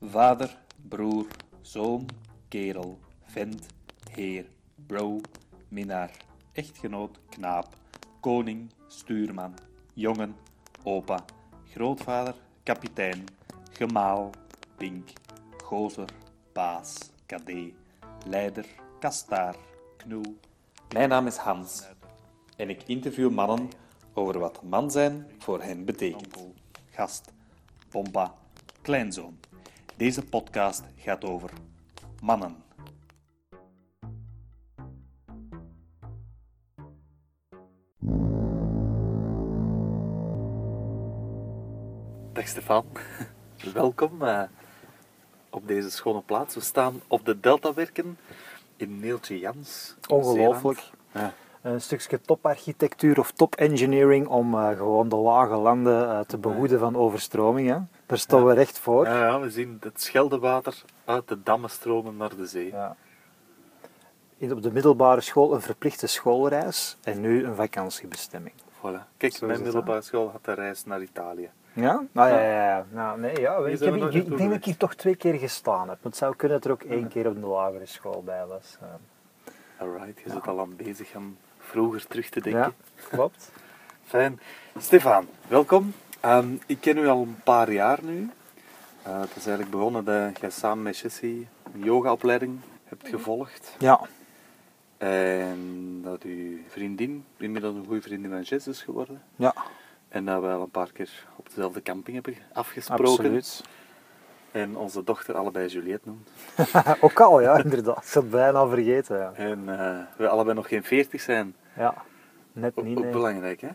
Vader, broer, zoon, kerel, vent, heer, bro, minnaar, echtgenoot, knaap, koning, stuurman, jongen, opa, grootvader, kapitein, gemaal, pink, gozer, baas, kadee, leider, kastaar, knoe. Mijn naam is Hans en ik interview mannen over wat man zijn voor hen betekent. Gast, pompa, kleinzoon. Deze podcast gaat over mannen. Dag Stefan, welkom eh, op deze schone plaats. We staan op de Deltawerken in Neeltje Jans. Ongelooflijk. Ja. Een stukje toparchitectuur of top-engineering om eh, gewoon de lage landen eh, te behoeden van overstromingen. Daar staan we recht voor. Ja, ja, we zien het Scheldewater uit de dammen stromen naar de zee. Ja. In, op de middelbare school een verplichte schoolreis en nu een vakantiebestemming. Voilà. Kijk, Zo mijn middelbare school had een reis naar Italië. Ja? Nou ja, ja, ja. Nou, nee, ja. Ik, heb, ik, denk dat ik hier toch twee keer gestaan heb. Het zou kunnen dat er ook één keer op de lagere school bij was. Alright, je zit al aan bezig om vroeger terug te denken. Ja, klopt. Fijn. Stefan, welkom. Ehm, ik ken u al een paar jaar nu. Eh, het is eigenlijk begonnen dat jij samen met Jessie een yogaopleiding hebt gevolgd. Ja, En dat uw vriendin inmiddels een goede vriendin van Jess is geworden. ja En dat we al een paar keer op dezelfde camping hebben afgesproken. absoluut. En onze dochter allebei Juliette noemt. ook al, ja, inderdaad. Ik had bijna vergeten. Ja, En eh, we allebei nog geen veertig zijn. ja. net niet, ook nee. belangrijk, hè?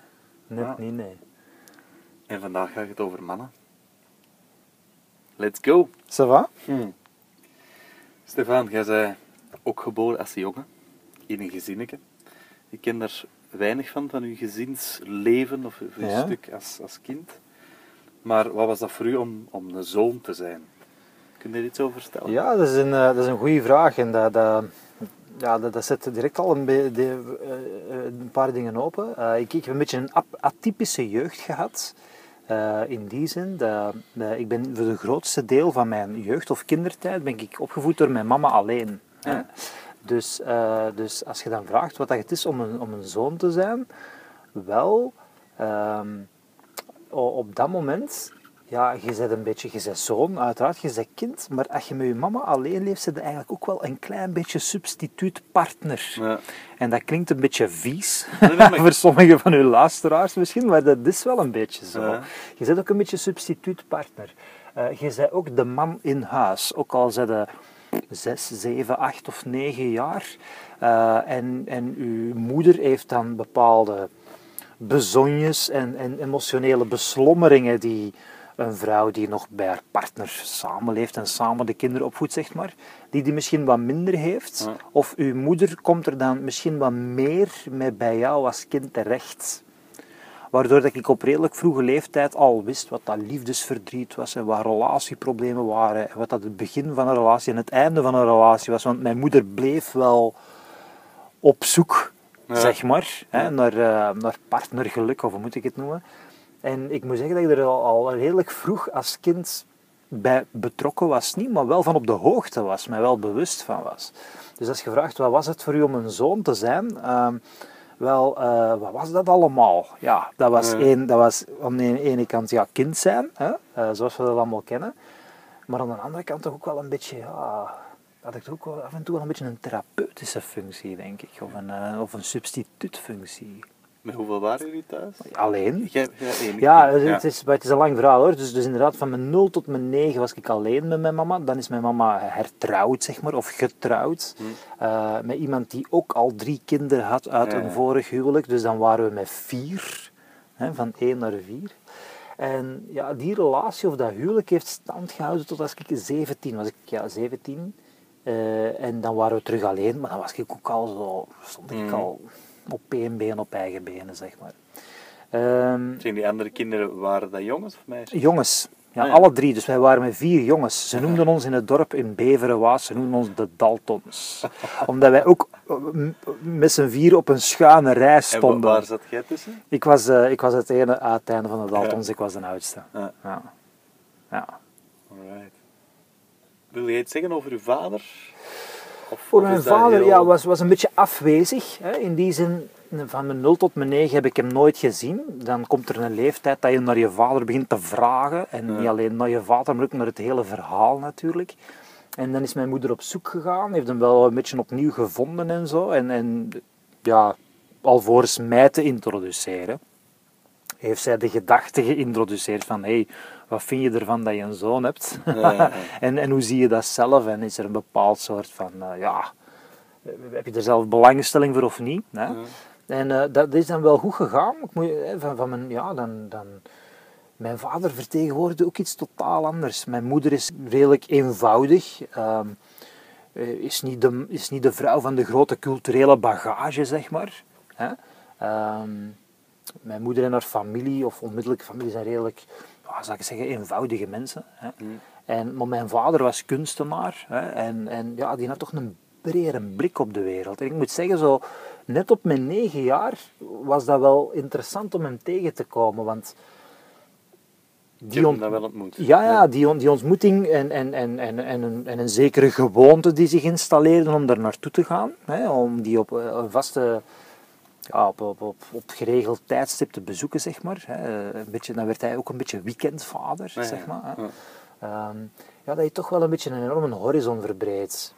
Net Ja. niet, nee. En vandaag gaat het over mannen. Let's go! Ça va? Hmm. Stefan, jij bent ook geboren als jongen, in een gezinnetje. Ik ken daar weinig van, van uw gezinsleven of of uw Ja. stuk als, als kind. Maar wat was dat voor u om, om een zoon te zijn? Kun je er iets over vertellen? Ja, dat is een, eh, dat is een goede vraag. En dat, dat, ja, dat, dat zet direct al een, de- eh, een paar dingen open. Eh, ik, ik heb een beetje een atypische jeugd gehad. Eh, in die zin, dat, ik ben voor de grootste deel van mijn jeugd of kindertijd ben ik opgevoed door mijn mama alleen. Ja. Dus, eh, dus als je dan vraagt wat dat het is om een, om een zoon te zijn, wel, ehm, op dat moment, ja, je bent een beetje, je bent zoon, uiteraard, je bent kind, maar als je met je mama alleen leeft, zit je eigenlijk ook wel een klein beetje substituutpartner. Ja. En dat klinkt een beetje vies Nee, nee, maar- voor sommige van uw luisteraars misschien, maar dat is wel een beetje zo. Ja. Je bent ook een beetje substituutpartner. Eh je bent ook de man in huis, ook al zijn je zes, zeven, acht of negen jaar. Eh, en, en uw moeder heeft dan bepaalde bezonjes en, en emotionele beslommeringen die een vrouw die nog bij haar partner samenleeft en samen de kinderen opvoedt, zeg maar, die die misschien wat minder heeft. Ja. Of uw moeder komt er dan misschien wat meer mee bij jou als kind terecht. Waardoor dat ik op redelijk vroege leeftijd al wist wat dat liefdesverdriet was en wat relatieproblemen waren. En wat dat het begin van een relatie en het einde van een relatie was. Want mijn moeder bleef wel op zoek, Ja. zeg maar, hè, naar, eh, naar partnergeluk, of hoe moet ik het noemen. En ik moet zeggen dat ik er al, al redelijk vroeg als kind bij betrokken was. Niet, maar wel van op de hoogte was, mij wel bewust van was. Dus als je vraagt, wat was het voor u om een zoon te zijn? Ehm, wel, eh, wat was dat allemaal? Ja, dat was, één, dat was aan de ene kant ja, kind zijn, hè? eh, zoals we dat allemaal kennen. Maar aan de andere kant toch ook wel een beetje, ja, had ik toch ook wel af en toe wel een beetje een therapeutische functie, denk ik. Of een, eh, of een substituutfunctie. Met hoeveel waren jullie thuis? Alleen. Jij, jij één Ja, het, Het, is, maar het is een lang verhaal hoor. Dus, dus inderdaad, van mijn 0 tot mijn 9 was ik alleen met mijn mama. Dan is mijn mama hertrouwd, zeg maar, of getrouwd. eh, met iemand die ook al drie kinderen had uit Ja, een ja. vorig huwelijk. Dus dan waren we met vier, hè, van 1 naar 4. En ja, die relatie of dat huwelijk heeft stand gehouden tot als ik 17 was. Ik, ja, 17. Eh, en dan waren we terug alleen, maar dan was ik ook al zo, stond ik Mhm. al op één been, op eigen benen, zeg maar. Ehm, Zijn die andere kinderen, waren dat jongens of meisjes? jongens, ja, Ah, ja. alle drie. Dus wij waren met vier jongens. Ze noemden ons in het dorp in Beverenwaas, ze noemden ons de Daltons. Omdat wij ook eh, met z'n vier op een schuine rij En stonden. waar zat jij tussen? Ik was, eh, ik was het ene uit het einde van de Daltons, ik was de oudste. Ja. Ja. Wil jij iets zeggen over uw vader? Of, Voor mijn vader heel- ja, was, was een beetje afwezig. Hè. In die zin, van mijn 0 tot mijn 9 heb ik hem nooit gezien. Dan komt er een leeftijd dat je naar je vader begint te vragen. En Ja. niet alleen naar je vader, maar ook naar het hele verhaal natuurlijk. En dan is mijn moeder op zoek gegaan, heeft hem wel een beetje opnieuw gevonden en zo. En, en ja, alvorens mij te introduceren, heeft zij de gedachte geïntroduceerd van hey, wat vind je ervan dat je een zoon hebt? Ja, en, en hoe zie je dat zelf? En is er een bepaald soort van, eh, ja, heb je er zelf belangstelling voor of niet? Hè? En eh, dat is dan wel goed gegaan. Ik moet, eh, van, van mijn, ja, dan, dan, mijn vader vertegenwoordigde ook iets totaal anders. Mijn moeder is redelijk eenvoudig. ehm, eh, is, niet de, is niet de vrouw van de grote culturele bagage, zeg maar. Hè? Ehm, mijn moeder en haar familie, of onmiddellijke familie, zijn redelijk, ja, zou ik zeggen, eenvoudige mensen. Hè? En, maar mijn vader was kunstenaar hè? En, en ja, die had toch een bredere blik op de wereld. En ik moet zeggen, zo, net op mijn negen jaar was dat wel interessant om hem tegen te komen, want die ont- dat wel ontmoet. ja, ja die, on- die ontmoeting en, en, en, en, en, een, en een zekere gewoonte die zich installeerde om daar naartoe te gaan. Hè, om die op eh, een vaste, ja, op, op, op, op geregeld tijdstip te bezoeken, zeg maar. Hè. Een beetje, dan werd hij ook een beetje weekendvader, Ja, ja. zeg maar. Hè. Ja. Ehm, ja, dat je toch wel een beetje een enorme horizon verbreidt.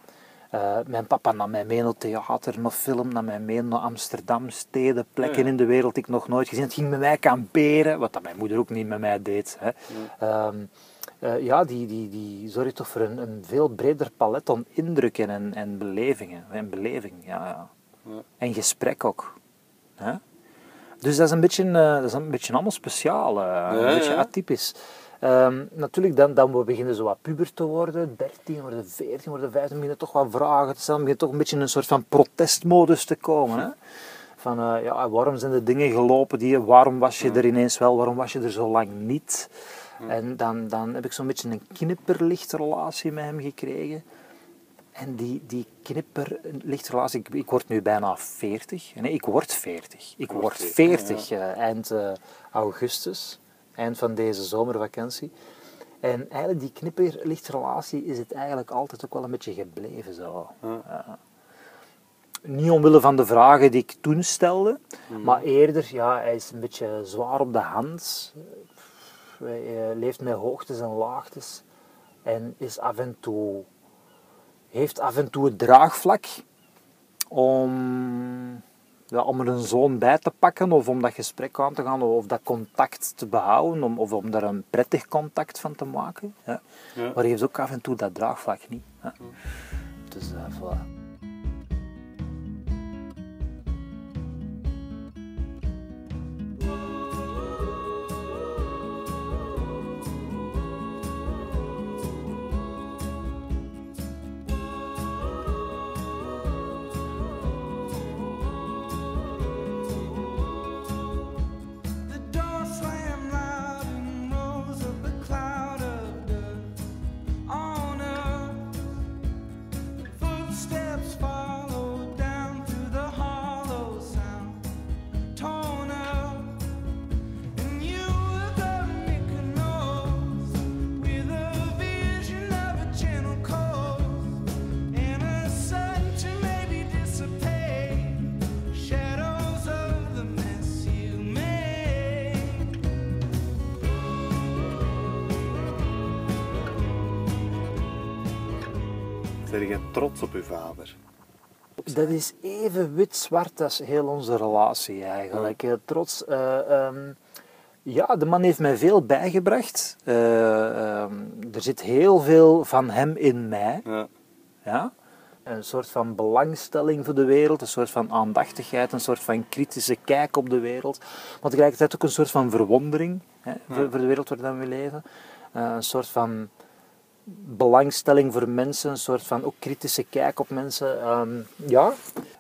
Eh, mijn papa nam mij mee naar theater, naar film, nam mij mee naar Amsterdam, steden, plekken Ja. in de wereld die ik nog nooit gezien had. ging met mij kamperen, wat dat mijn moeder ook niet met mij deed. Hè. Ehm, eh, ja, die, die, die zorgt toch voor een, een veel breder palet aan indrukken en, en belevingen. En beleving, ja, ja. Ja. En gesprek ook. Hè? Dus dat is een beetje, eh, dat is een beetje allemaal speciaal, eh, een beetje ja. atypisch. Ehm, natuurlijk, dan, dan we beginnen zo wat puber te worden, 13 worden, 14 worden, 15, beginnen toch wat vragen te stellen, begint toch een beetje in een soort van protestmodus te komen. Hè? Van, eh, ja, waarom zijn de dingen gelopen, die, waarom was je er ineens wel, waarom was je er zo lang niet? En dan, dan heb ik zo'n beetje een knipperlichtrelatie met hem gekregen. En die, die knipperlichtrelatie, ik, ik word nu bijna 40. Nee, ik word 40. Ik word 40, 40 eh, eind eh, augustus, eind van deze zomervakantie. En eigenlijk die knipperlichtrelatie is het eigenlijk altijd ook wel een beetje gebleven zo. Ja. Ja. Niet omwille van de vragen die ik toen stelde, maar eerder, ja, hij is een beetje zwaar op de hand. Hij eh, leeft met hoogtes en laagtes en is af en toe, heeft af en toe het draagvlak om, ja, om er een zoon bij te pakken of om dat gesprek aan te gaan of dat contact te behouden om, of om daar een prettig contact van te maken. Ja. Ja. Maar hij heeft ook af en toe dat draagvlak niet. Ja. Dus eh voilà. Dat is even wit-zwart als heel onze relatie eigenlijk. Eh, Trots. eh, ehm, ja, de man heeft mij veel bijgebracht. Eh, ehm, er zit heel veel van hem in mij. Ja. Ja? Een soort van belangstelling voor de wereld, een soort van aandachtigheid, een soort van kritische kijk op de wereld. Maar tegelijkertijd ook een soort van verwondering hè, voor, voor de wereld waarin we leven. Eh, een soort van belangstelling voor mensen, een soort van ook kritische kijk op mensen. Ehm, ja,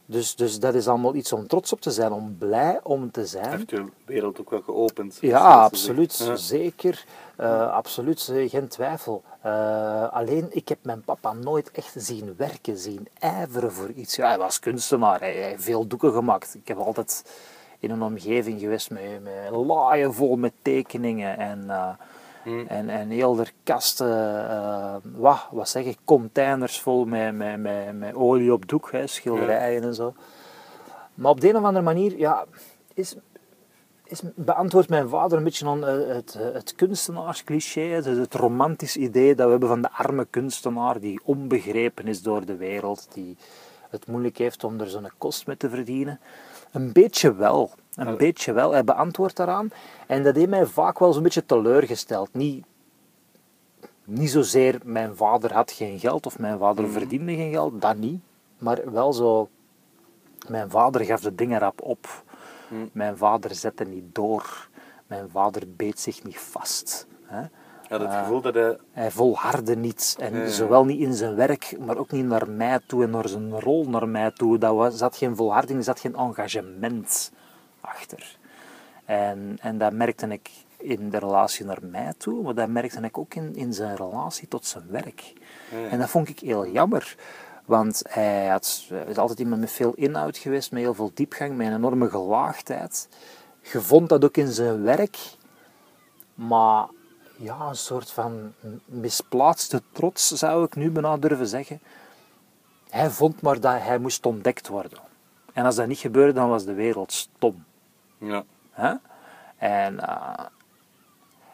dus, dus dat is allemaal iets om trots op te zijn, om blij om te zijn. Heeft uw wereld ook wel geopend? Ja, absoluut. Ja. Zeker. Eh, absoluut, eh, geen twijfel. Eh, alleen, ik heb mijn papa nooit echt zien werken, zien ijveren voor iets. Ja, hij was kunstenaar, hij, heeft veel doeken gemaakt. Ik heb altijd in een omgeving geweest met, met laaien vol met tekeningen. En, Hmm. En, en heel de kasten, eh, wat, wat zeg ik, containers vol met, met, met, met olie op doek, hè, schilderijen en zo. Maar op de een of andere manier, ja, is, is, beantwoordt mijn vader een beetje aan eh, het, eh, het kunstenaarscliché, het, het romantisch idee dat we hebben van de arme kunstenaar die onbegrepen is door de wereld, die het moeilijk heeft om er zo'n kost mee te verdienen. Een beetje wel, een beetje wel. Hij beantwoordt daaraan. En dat heeft mij vaak wel zo'n beetje teleurgesteld. Niet, niet zozeer mijn vader had geen geld of mijn vader verdiende geen geld, dat niet. Maar wel zo, mijn vader gaf de dingen rap op. Hmm. Mijn vader zette niet door. Mijn vader beet zich niet vast. Hè? Ja, het Ah. gevoel dat hij... Hij volhardde niet. En ja. zowel niet in zijn werk, maar ook niet naar mij toe en naar zijn rol naar mij toe. Dat was, zat geen volharding, er zat geen engagement achter. En, en dat merkte ik in de relatie naar mij toe, maar dat merkte ik ook in, in zijn relatie tot zijn werk. Ja. En dat vond ik heel jammer. Want hij, had, hij is altijd iemand met veel inhoud geweest, met heel veel diepgang, met een enorme gelaagdheid. Je vond dat ook in zijn werk, maar ja, een soort van misplaatste trots zou ik nu bijna durven zeggen. Hij vond maar dat hij moest ontdekt worden. En als dat niet gebeurde, dan was de wereld stom. Ja. En, eh,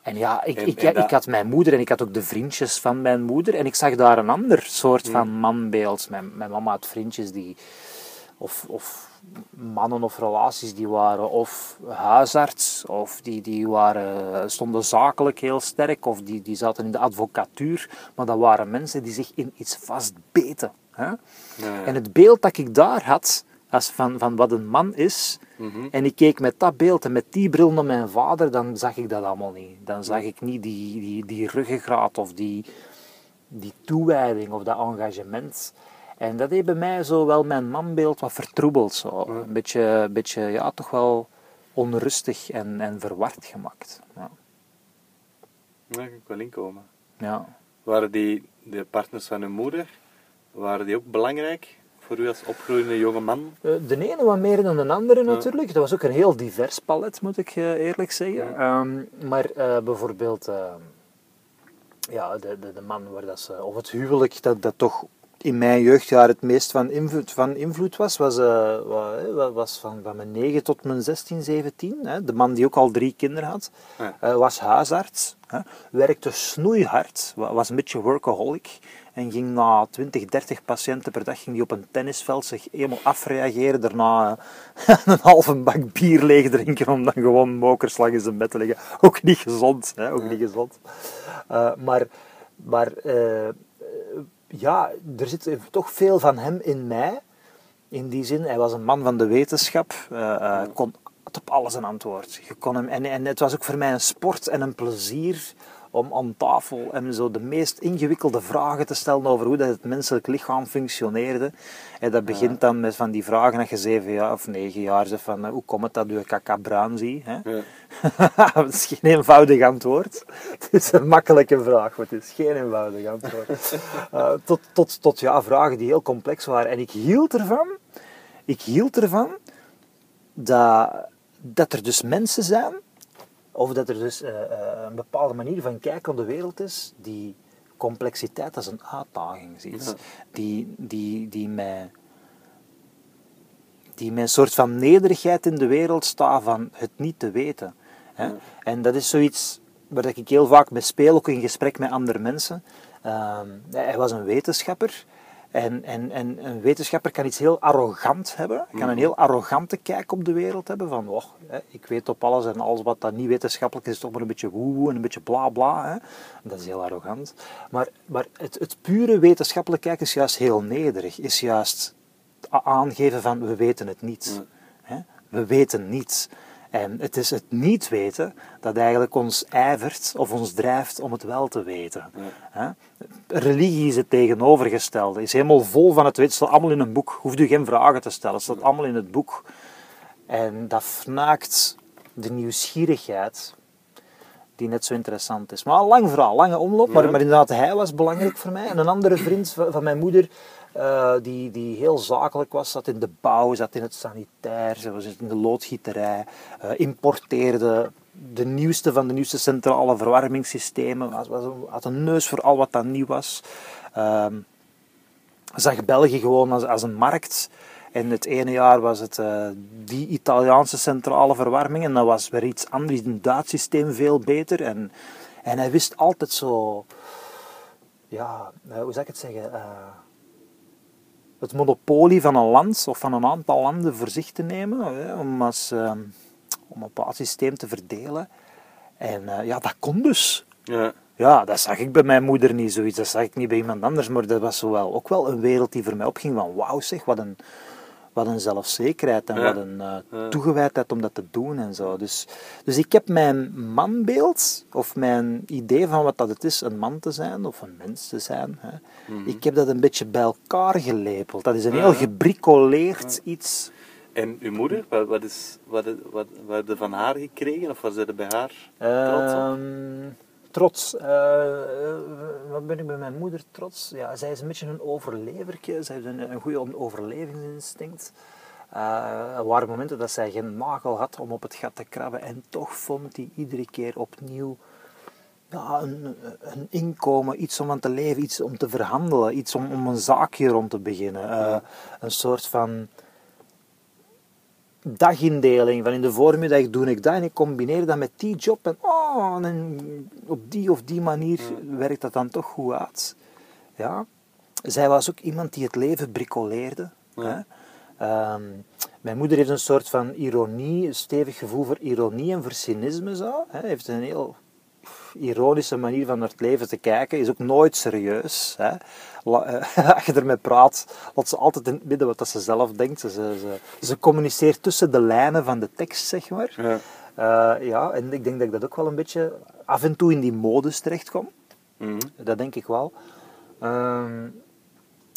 en ja, ik, En- ik, en dat- ik had mijn moeder en ik had ook de vriendjes van mijn moeder. En ik zag daar een ander soort Hmm. van manbeeld. Mijn, mijn mama had vriendjes die... Of, of mannen of relaties die waren of huisarts, of die, die waren, stonden zakelijk heel sterk, of die, die zaten in de advocatuur. Maar dat waren mensen die zich in iets vastbeten. Hè? Ja, ja. En het beeld dat ik daar had, als van, van wat een man is, Mhm. en ik keek met dat beeld en met die bril naar mijn vader, dan zag ik dat allemaal niet. Dan zag ik niet die, die, die ruggengraat of die, die toewijding of dat engagement. En dat heeft bij mij zo wel mijn manbeeld wat vertroebeld. Zo. Een beetje, beetje ja, toch wel onrustig en, en verward gemaakt. Ja. Daar kan ik wel inkomen. Ja. Waren die de partners van uw moeder, waren die ook belangrijk voor u als opgroeiende jonge man? Eh, De ene wat meer dan de andere natuurlijk. Dat was ook een heel divers palet, moet ik eh, eerlijk zeggen. Ehm, maar eh, bijvoorbeeld eh, ja, de, de, de man waar dat ze, of het huwelijk dat, dat toch in mijn jeugdjaar het meest van invloed, van invloed was, was, wa- wa- was van, van mijn 9 tot mijn 16, 17. Hè. De man die ook al drie kinderen had, Ja. was huisarts. Hè. Werkte snoeihard, wa- was een beetje workaholic. En ging na 20, 30 patiënten per dag ging die op een tennisveld zich helemaal afreageren. Daarna eh, een halve bak bier leeg drinken om dan gewoon mokerslag in zijn bed te liggen. Ook niet gezond. Hè? Ook niet gezond. Eh, maar maar eh, ja, er zit toch veel van hem in mij. In die zin, hij was een man van de wetenschap. kon op alles een antwoord. Je kon hem, en, en het was ook voor mij een sport en een plezier om aan tafel hem zo de meest ingewikkelde vragen te stellen over hoe dat het menselijk lichaam functioneerde. En dat begint dan met van die vragen dat je zeven jaar of negen jaar zegt van eh, hoe komt het dat je kaka bruin ziet? Hè? Ja. dat is geen eenvoudig antwoord. Het is een makkelijke vraag, maar het is geen eenvoudig antwoord. Eh, tot, tot, tot ja, vragen die heel complex waren. En ik hield ervan, ik hield ervan dat, dat er dus mensen zijn, of dat er dus eh, eh, een bepaalde manier van kijken op de wereld is, die complexiteit als een uitdaging ziet. Ja. Die, die, die mij die met een soort van nederigheid in de wereld staat van het niet te weten. Hè? Ja. En dat is zoiets waar ik heel vaak mee speel, ook in gesprek met andere mensen. Ehm, hij was een wetenschapper. En, en, en een wetenschapper kan iets heel arrogant hebben, kan een heel arrogante kijk op de wereld hebben, van oh, ik weet op alles en alles wat dat niet wetenschappelijk is, is toch maar een beetje woe en een beetje bla bla. Hè. Dat is heel arrogant. Maar, maar het, het pure wetenschappelijk kijken is juist heel nederig, is juist aangeven van we weten het niet. Hè? We weten niets. En het is het niet weten dat eigenlijk ons ijvert of ons drijft om het wel te weten. Religie is het tegenovergestelde. Is helemaal vol van het weten. Het staat allemaal in een boek. Hoeft u geen vragen te stellen. Het staat allemaal in het boek. En dat fnaakt de nieuwsgierigheid die net zo interessant is. Maar lang verhaal, lange omloop. Maar, maar inderdaad, hij was belangrijk voor mij. En een andere vriend van mijn moeder, eh, die, die heel zakelijk was, zat in de bouw, zat in het sanitair, was in de loodgieterij, eh, importeerde de nieuwste van de nieuwste centrale verwarmingssystemen. Was, was, had een neus voor al wat dat nieuw was. Ehm, zag België gewoon als, als een markt. En het ene jaar was het eh, die Italiaanse centrale verwarming. En dan was weer iets anders, een Duits systeem veel beter. En, en hij wist altijd zo... Ja, hoe zou ik het zeggen? Het monopolie van een land of van een aantal landen voor zich te nemen. hè, om, als, ehm, om een bepaald systeem te verdelen. En eh, ja, dat kon dus. Ja. Ja, dat zag ik bij mijn moeder niet zoiets. Dat zag ik niet bij iemand anders. Maar dat was zo wel, ook wel een wereld die voor mij opging van wauw zeg, wat een, wat een zelfzekerheid en Ja. wat een eh, toegewijdheid om dat te doen en zo. Dus, dus ik heb mijn manbeeld, of mijn idee van wat dat het is, een man te zijn of een mens te zijn. Hè. Ik heb dat een beetje bij elkaar gelepeld. Dat is een Ja. heel gebricoleerd iets. En uw moeder, wat, wat, is, wat, wat, wat heb je van haar gekregen? Of was ze er bij haar trots op? Ehm, trots. Eh, eh, wat ben ik bij mijn moeder trots? Ja, zij is een beetje een overlevertje. Zij heeft een, een goede overlevingsinstinct. Eh, er waren momenten dat zij geen nagel had om op het gat te krabben. En toch vond hij iedere keer opnieuw ja, een, een inkomen, iets om aan te leven, iets om te verhandelen, iets om, om een zaakje rond te beginnen. Een soort van dagindeling. Van in de voormiddag doe ik dat en ik combineer dat met die job. En, oh, en op die of die manier werkt dat dan toch goed uit. Ja. Zij was ook iemand die het leven bricoleerde. Ja. Ehm, mijn moeder heeft een soort van ironie, een stevig gevoel voor ironie en voor cynisme. Zo. Hè. Heeft een heel ironische manier van naar het leven te kijken. Is ook nooit serieus. Hè. Als je ermee praat, laat ze altijd in het midden wat dat ze zelf denkt. Ze, ze, ze communiceert tussen de lijnen van de tekst, zeg maar. Ja. Eh, ja, en ik denk dat ik dat ook wel een beetje af en toe in die modus terechtkom. Mhm. Dat denk ik wel. Ehm,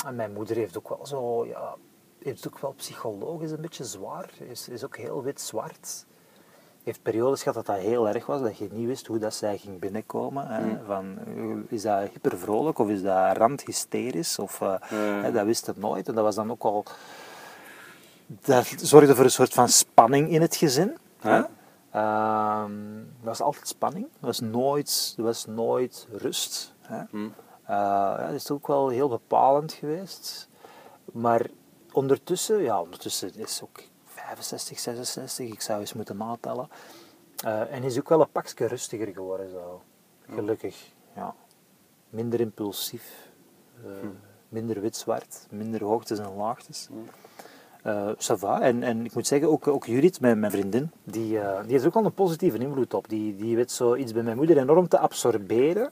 en mijn moeder heeft ook wel zo, ja, heeft ook wel psychologisch een beetje zwaar. Is, is ook heel wit-zwart. Heeft periodes gehad dat dat heel erg was, dat je niet wist hoe dat zij ging binnenkomen. Hè. Van, eh, is dat hypervrolijk of is dat randhysterisch? Of, eh, hè, dat wist het nooit. En dat was dan ook al... Dat zorgde voor een soort van spanning in het gezin. Hè. Ehm, er was altijd spanning. Er was nooit, er was nooit rust. Hè. Mhm. Eh, ja, dat is ook wel heel bepalend geweest. Maar ondertussen, ja, ondertussen is ook 65, 66, ik zou eens moeten natellen. Eh, en is ook wel een pakje rustiger geworden, zo. Gelukkig, ja. Minder impulsief, eh, minder wit-zwart, minder hoogtes en laagtes. Eh ça va. En, en ik moet zeggen, ook, ook Judith, mijn, mijn vriendin, die, eh, die heeft ook al een positieve invloed op. Die, die weet zoiets bij mijn moeder enorm te absorberen.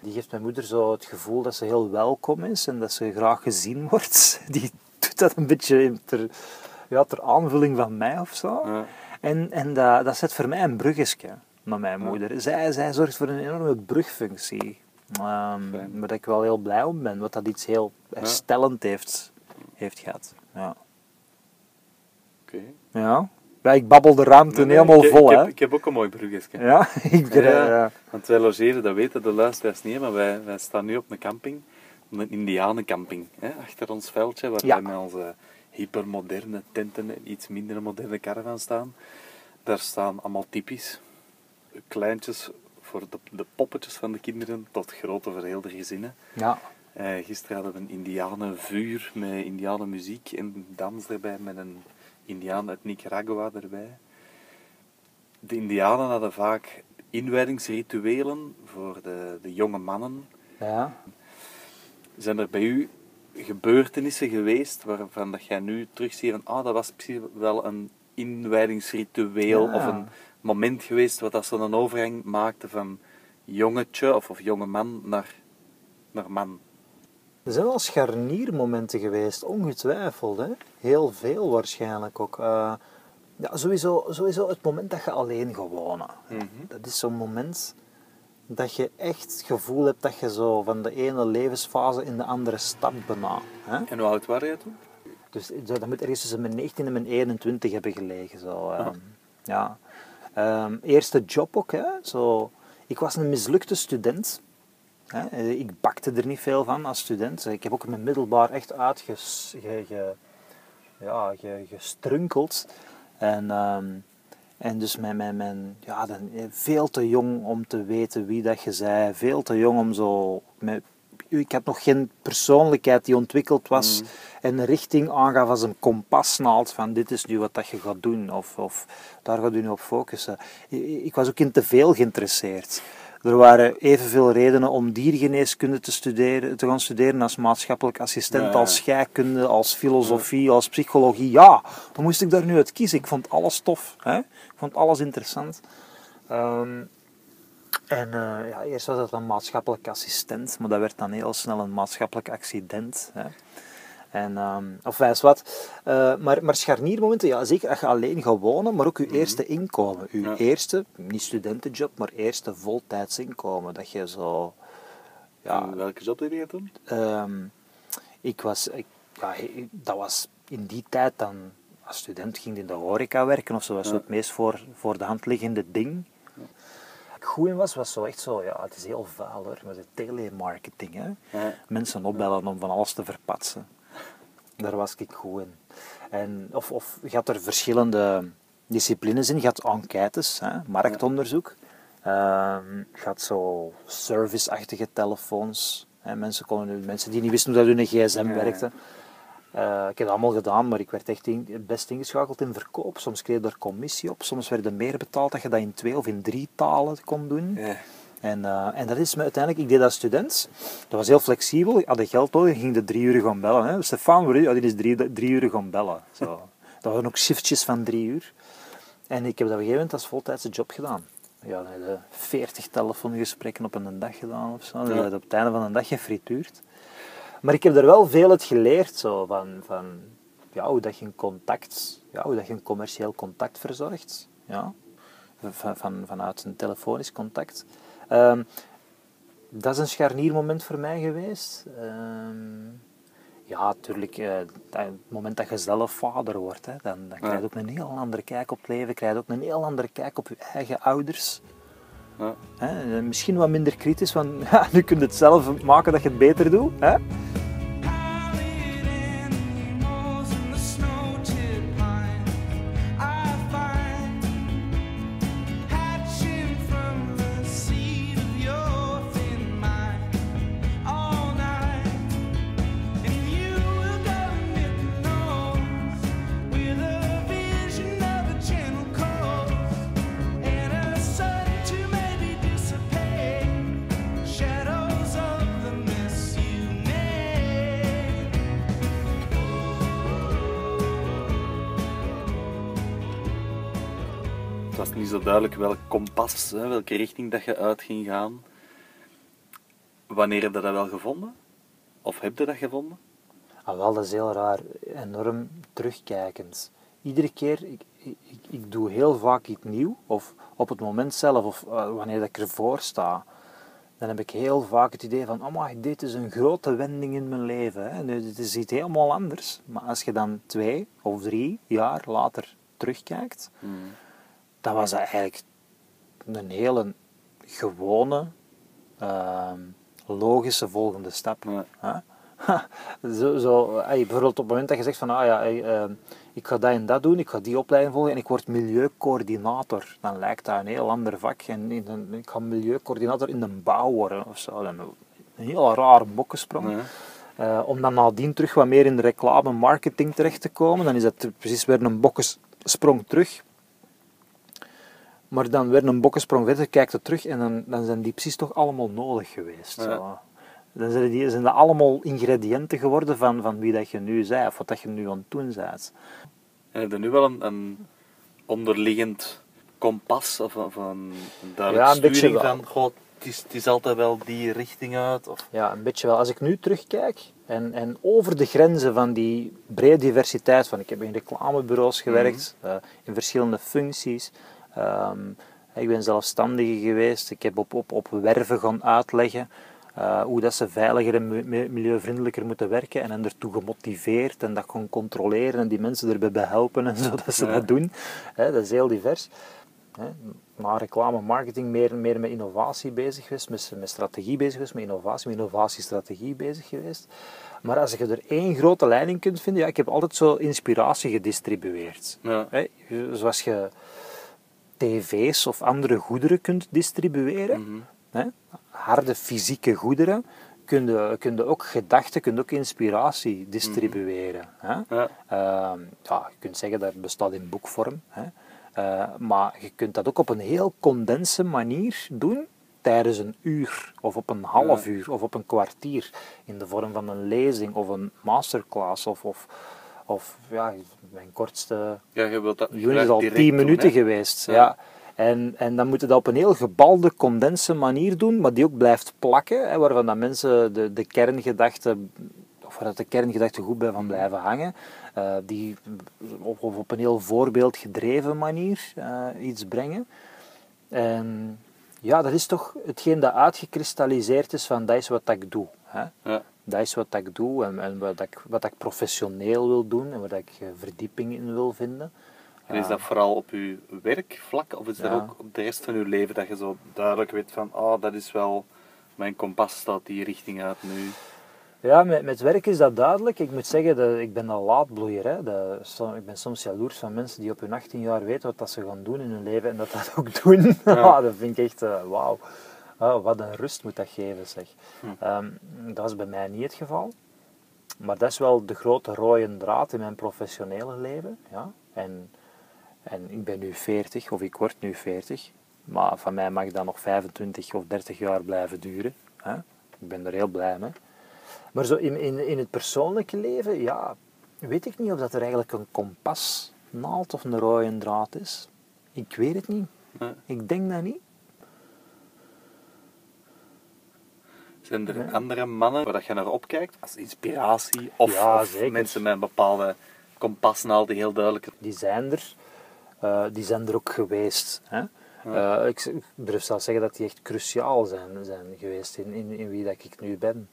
Die geeft mijn moeder zo het gevoel dat ze heel welkom is en dat ze graag gezien wordt. Die doet dat een beetje ter, ja, ter aanvulling van mij of zo. Ja. En, en dat, dat zet voor mij een bruggetje naar mijn moeder. Zij, zij zorgt voor een enorme brugfunctie. Fijn. waar ik wel heel blij om ben, wat dat iets heel herstellend heeft, heeft gehad. Ja. Oké. Ja. ja, ik babbel de ruimte Nee, nee, helemaal ik, vol, ik hè. heb, ik heb ook een mooi bruggetje. Ja, ik Ja, ja. ja. Want wij logeren, dat weten de luisteraars niet, maar wij, wij staan nu op een camping. Een indianencamping. Hè, achter ons veldje, waar wij met onze hypermoderne tenten en iets minder moderne caravan staan. Daar staan allemaal typisch kleintjes voor de, de poppetjes van de kinderen tot grote voor heel de gezinnen. ja. Eh, gisteren hadden we een indianenvuur met indianenmuziek en dans erbij met een indiaan uit Nicaragua erbij. De indianen hadden vaak inwijdingsrituelen voor de, de jonge mannen. ja. Zijn er bij u gebeurtenissen geweest waarvan dat jij nu terugziet van ah, dat was precies wel een inwijdingsritueel Ja. of een moment geweest wat dat zo'n overgang maakte van jongetje of, of jonge man naar, naar man? Er zijn wel scharniermomenten geweest, ongetwijfeld. Hè? Heel veel waarschijnlijk ook. Eh, ja, sowieso, sowieso het moment dat je alleen gaat wonen. Mhm. Dat is zo'n moment dat je echt het gevoel hebt dat je zo van de ene levensfase in de andere stap bijna. Hè? En hoe oud waren jij toen? Dus dat moet ergens tussen mijn 19 en mijn 21 hebben gelegen. Zo, ehm, ja. Ehm, eerste job ook. Hè? Zo, ik was een mislukte student. Hè? Eh, Ik bakte er niet veel van als student. Ik heb ook in mijn middelbaar echt uitges... Ge, ja, ge- gestrunkeld. En, ehm, En dus mijn, mijn, mijn, ja, dan, eh, veel te jong om te weten wie dat je zei. Veel te jong om zo... Met, ik had nog geen persoonlijkheid die ontwikkeld was en een richting aangaf als een kompasnaald van dit is nu wat dat je gaat doen of, of daar gaat je nu op focussen. Ik was ook in te veel geïnteresseerd. Er waren evenveel redenen om diergeneeskunde te, studeren, te gaan studeren als maatschappelijk assistent, Ja, ja. als scheikunde, als filosofie, als psychologie. Ja, wat moest ik daar nu uit kiezen? Ik vond alles tof. Hè? Ik vond alles interessant. Ehm, en eh, ja, eerst was dat een maatschappelijk assistent, maar dat werd dan heel snel een maatschappelijk accident. Hè. En, ehm, of wijs wat. Eh, maar, maar scharniermomenten, ja, zeker als je alleen gaat wonen, maar ook je eerste inkomen. Je Ja. eerste, niet studentenjob, maar eerste voltijds inkomen. Dat je zo... Ja, En welke job deed je toen? Ehm, ik was, ik, ja, dat was in die tijd dan, als student ging je in de horeca werken of zo, was Ja. het meest voor, voor de hand liggende ding. Goed in was, was zo echt zo, ja, het is heel vuil hoor, maar de telemarketing, hè. Ja. Mensen opbellen om van alles te verpatsen. Daar was ik goed in. En, of, of je had er verschillende disciplines in. Je had enquêtes, hè, marktonderzoek. Ehm, je had zo serviceachtige telefoons. Hè, mensen, konden, mensen die niet wisten hoe dat hun gsm werkte. Eh, ik heb dat allemaal gedaan, maar ik werd echt in, het best ingeschakeld in verkoop. Soms kreeg je er commissie op, soms werd er meer betaald dat je dat in twee of in drie talen kon doen. Ja. En, eh, en dat is me uiteindelijk, ik deed dat als student. Dat was heel flexibel. Ik had de geld nodig, ik ging de drie uur gaan bellen. Hè. Stefan, die is drie, drie uur gaan bellen. Zo. Dat waren ook shiftjes van drie uur. En ik heb dat op een gegeven moment als voltijdse job gedaan. Ja, dan heb je 40 telefoongesprekken op een dag gedaan of zo. Dan heb je op het einde van een dag gefrituurd. Maar ik heb er wel veel uit geleerd, zo, van, van ja, hoe dat je een contact, ja, hoe dat je een commercieel contact verzorgt. Ja. Van, van, vanuit een telefonisch contact. Ehm, dat is een scharniermoment voor mij geweest. Ehm, ja, natuurlijk, eh, het moment dat je zelf vader wordt, hè, dan, dan krijg je ook een heel andere kijk op het leven, krijg je ook een heel andere kijk op je eigen ouders. Hè, misschien wat minder kritisch, want ja, nu kun je het zelf maken dat je het beter doet. Hè? Duidelijk welk kompas, hè, welke richting dat je uit ging gaan. Wanneer heb je dat wel gevonden? Of heb je dat gevonden? Ah, wel, dat is heel raar. Enorm terugkijkend. Iedere keer, ik, ik, ik doe heel vaak iets nieuw, of op het moment zelf, of eh, wanneer ik ervoor sta, dan heb ik heel vaak het idee van, oh dit is een grote wending in mijn leven. Hè. Nu, dit is iets helemaal anders. Maar als je dan twee of drie jaar later terugkijkt, dan was dat eigenlijk een hele gewone, ehm, logische volgende stap. Ja. Zo, zo, bijvoorbeeld op het moment dat je zegt van, ah ja, ehm, ik ga dat en dat doen, ik ga die opleiding volgen en ik word milieucoördinator, dan lijkt dat een heel ander vak. En in een, ik ga milieucoördinator in de bouw worden of zo. Een heel rare bokkensprong. Ja. Eh, om dan nadien terug wat meer in de reclame marketing terecht te komen, dan is dat precies weer een bokkensprong terug. Maar dan weer een bokkensprong verder, kijkt het terug en dan, dan zijn die precies toch allemaal nodig geweest. Ja. Zo. Dan zijn, die, zijn dat allemaal ingrediënten geworden van, van wie dat je nu zei, of wat dat je nu aan het doen bent. En heb je nu wel een, een onderliggend kompas of, of een, een duidelijke Ja, een beetje sturing van, goh, het is, het is altijd wel die richting uit? Of, Ja, een beetje wel. Als ik nu terugkijk en, en over de grenzen van die brede diversiteit, van ik heb in reclamebureaus gewerkt, eh, in verschillende functies. Ehm, ik ben zelfstandige geweest, ik heb op, op, op werven gaan uitleggen eh, hoe dat ze veiliger en mi- mi- milieuvriendelijker moeten werken en hen ertoe gemotiveerd en dat gaan controleren en die mensen erbij bij helpen en zo dat ze Ja. dat doen. Dat is heel divers. Na reclame marketing meer, meer met innovatie bezig geweest, met, met strategie bezig geweest, met innovatie, met innovatiestrategie bezig geweest. Maar als je er één grote leiding kunt vinden, ja, ik heb altijd zo inspiratie gedistribueerd. ja. Zoals je tv's of andere goederen kunt distribueren, Mhm. hè, harde fysieke goederen, kun je, kun je ook gedachten, kun je ook inspiratie distribueren. Hè? Ja. Ehm, ja, je kunt zeggen dat het bestaat in boekvorm, hè? Eh, maar je kunt dat ook op een heel condense manier doen tijdens een uur, of op een half uur, of op een kwartier, in de vorm van een lezing of een masterclass, of, of, of ja, mijn kortste Ja, je wilt dat is al direct 10 doen, minuten hè? geweest. Ja. Ja. En, en dan moet je dat op een heel gebalde, condense manier doen, maar die ook blijft plakken, hè, waarvan dat mensen de, de kerngedachten, of waar dat de kerngedachten goed bij van blijven hangen, eh, die op, op op een heel voorbeeldgedreven manier eh, iets brengen. En ja, dat is toch hetgeen dat uitgekristalliseerd is van dat is wat ik doe. Hè. Ja. Dat is wat ik doe en, en wat, ik, wat ik professioneel wil doen en waar ik eh, verdieping in wil vinden. En is dat vooral op uw werkvlak, of is dat ook op de rest van uw leven dat je zo duidelijk weet van, oh, dat is wel, mijn kompas staat die richting uit nu. Ja, met, met werk is dat duidelijk. Ik moet zeggen, dat ik ben al laatbloeier. Hè. Dat, som- ik ben soms jaloers van mensen die op hun 18 jaar weten wat dat ze gaan doen in hun leven en dat dat ook doen. Ja. dat vind ik echt, eh, wauw. Ah, wat een rust moet dat geven, zeg. Ehm, dat is bij mij niet het geval. Maar dat is wel de grote rode draad in mijn professionele leven. Ja. En, en ik ben nu 40, of ik word nu 40. Maar van mij mag dat nog 25 of 30 jaar blijven duren. Hè. Ik ben er heel blij mee. Maar zo in, in, in het persoonlijke leven, ja, weet ik niet of dat er eigenlijk een kompasnaald of een rode draad is. Ik weet het niet. Ik denk dat niet. Zijn er andere mannen waar dat je naar opkijkt als inspiratie? Of, Ja, of zeker. mensen met een bepaalde kompasnaal die heel duidelijk... Die zijn er. Eh, die zijn er ook geweest. Hè? Eh, ik, ik durf zelfs zeggen dat die echt cruciaal zijn, zijn geweest in, in, in wie dat ik nu ben.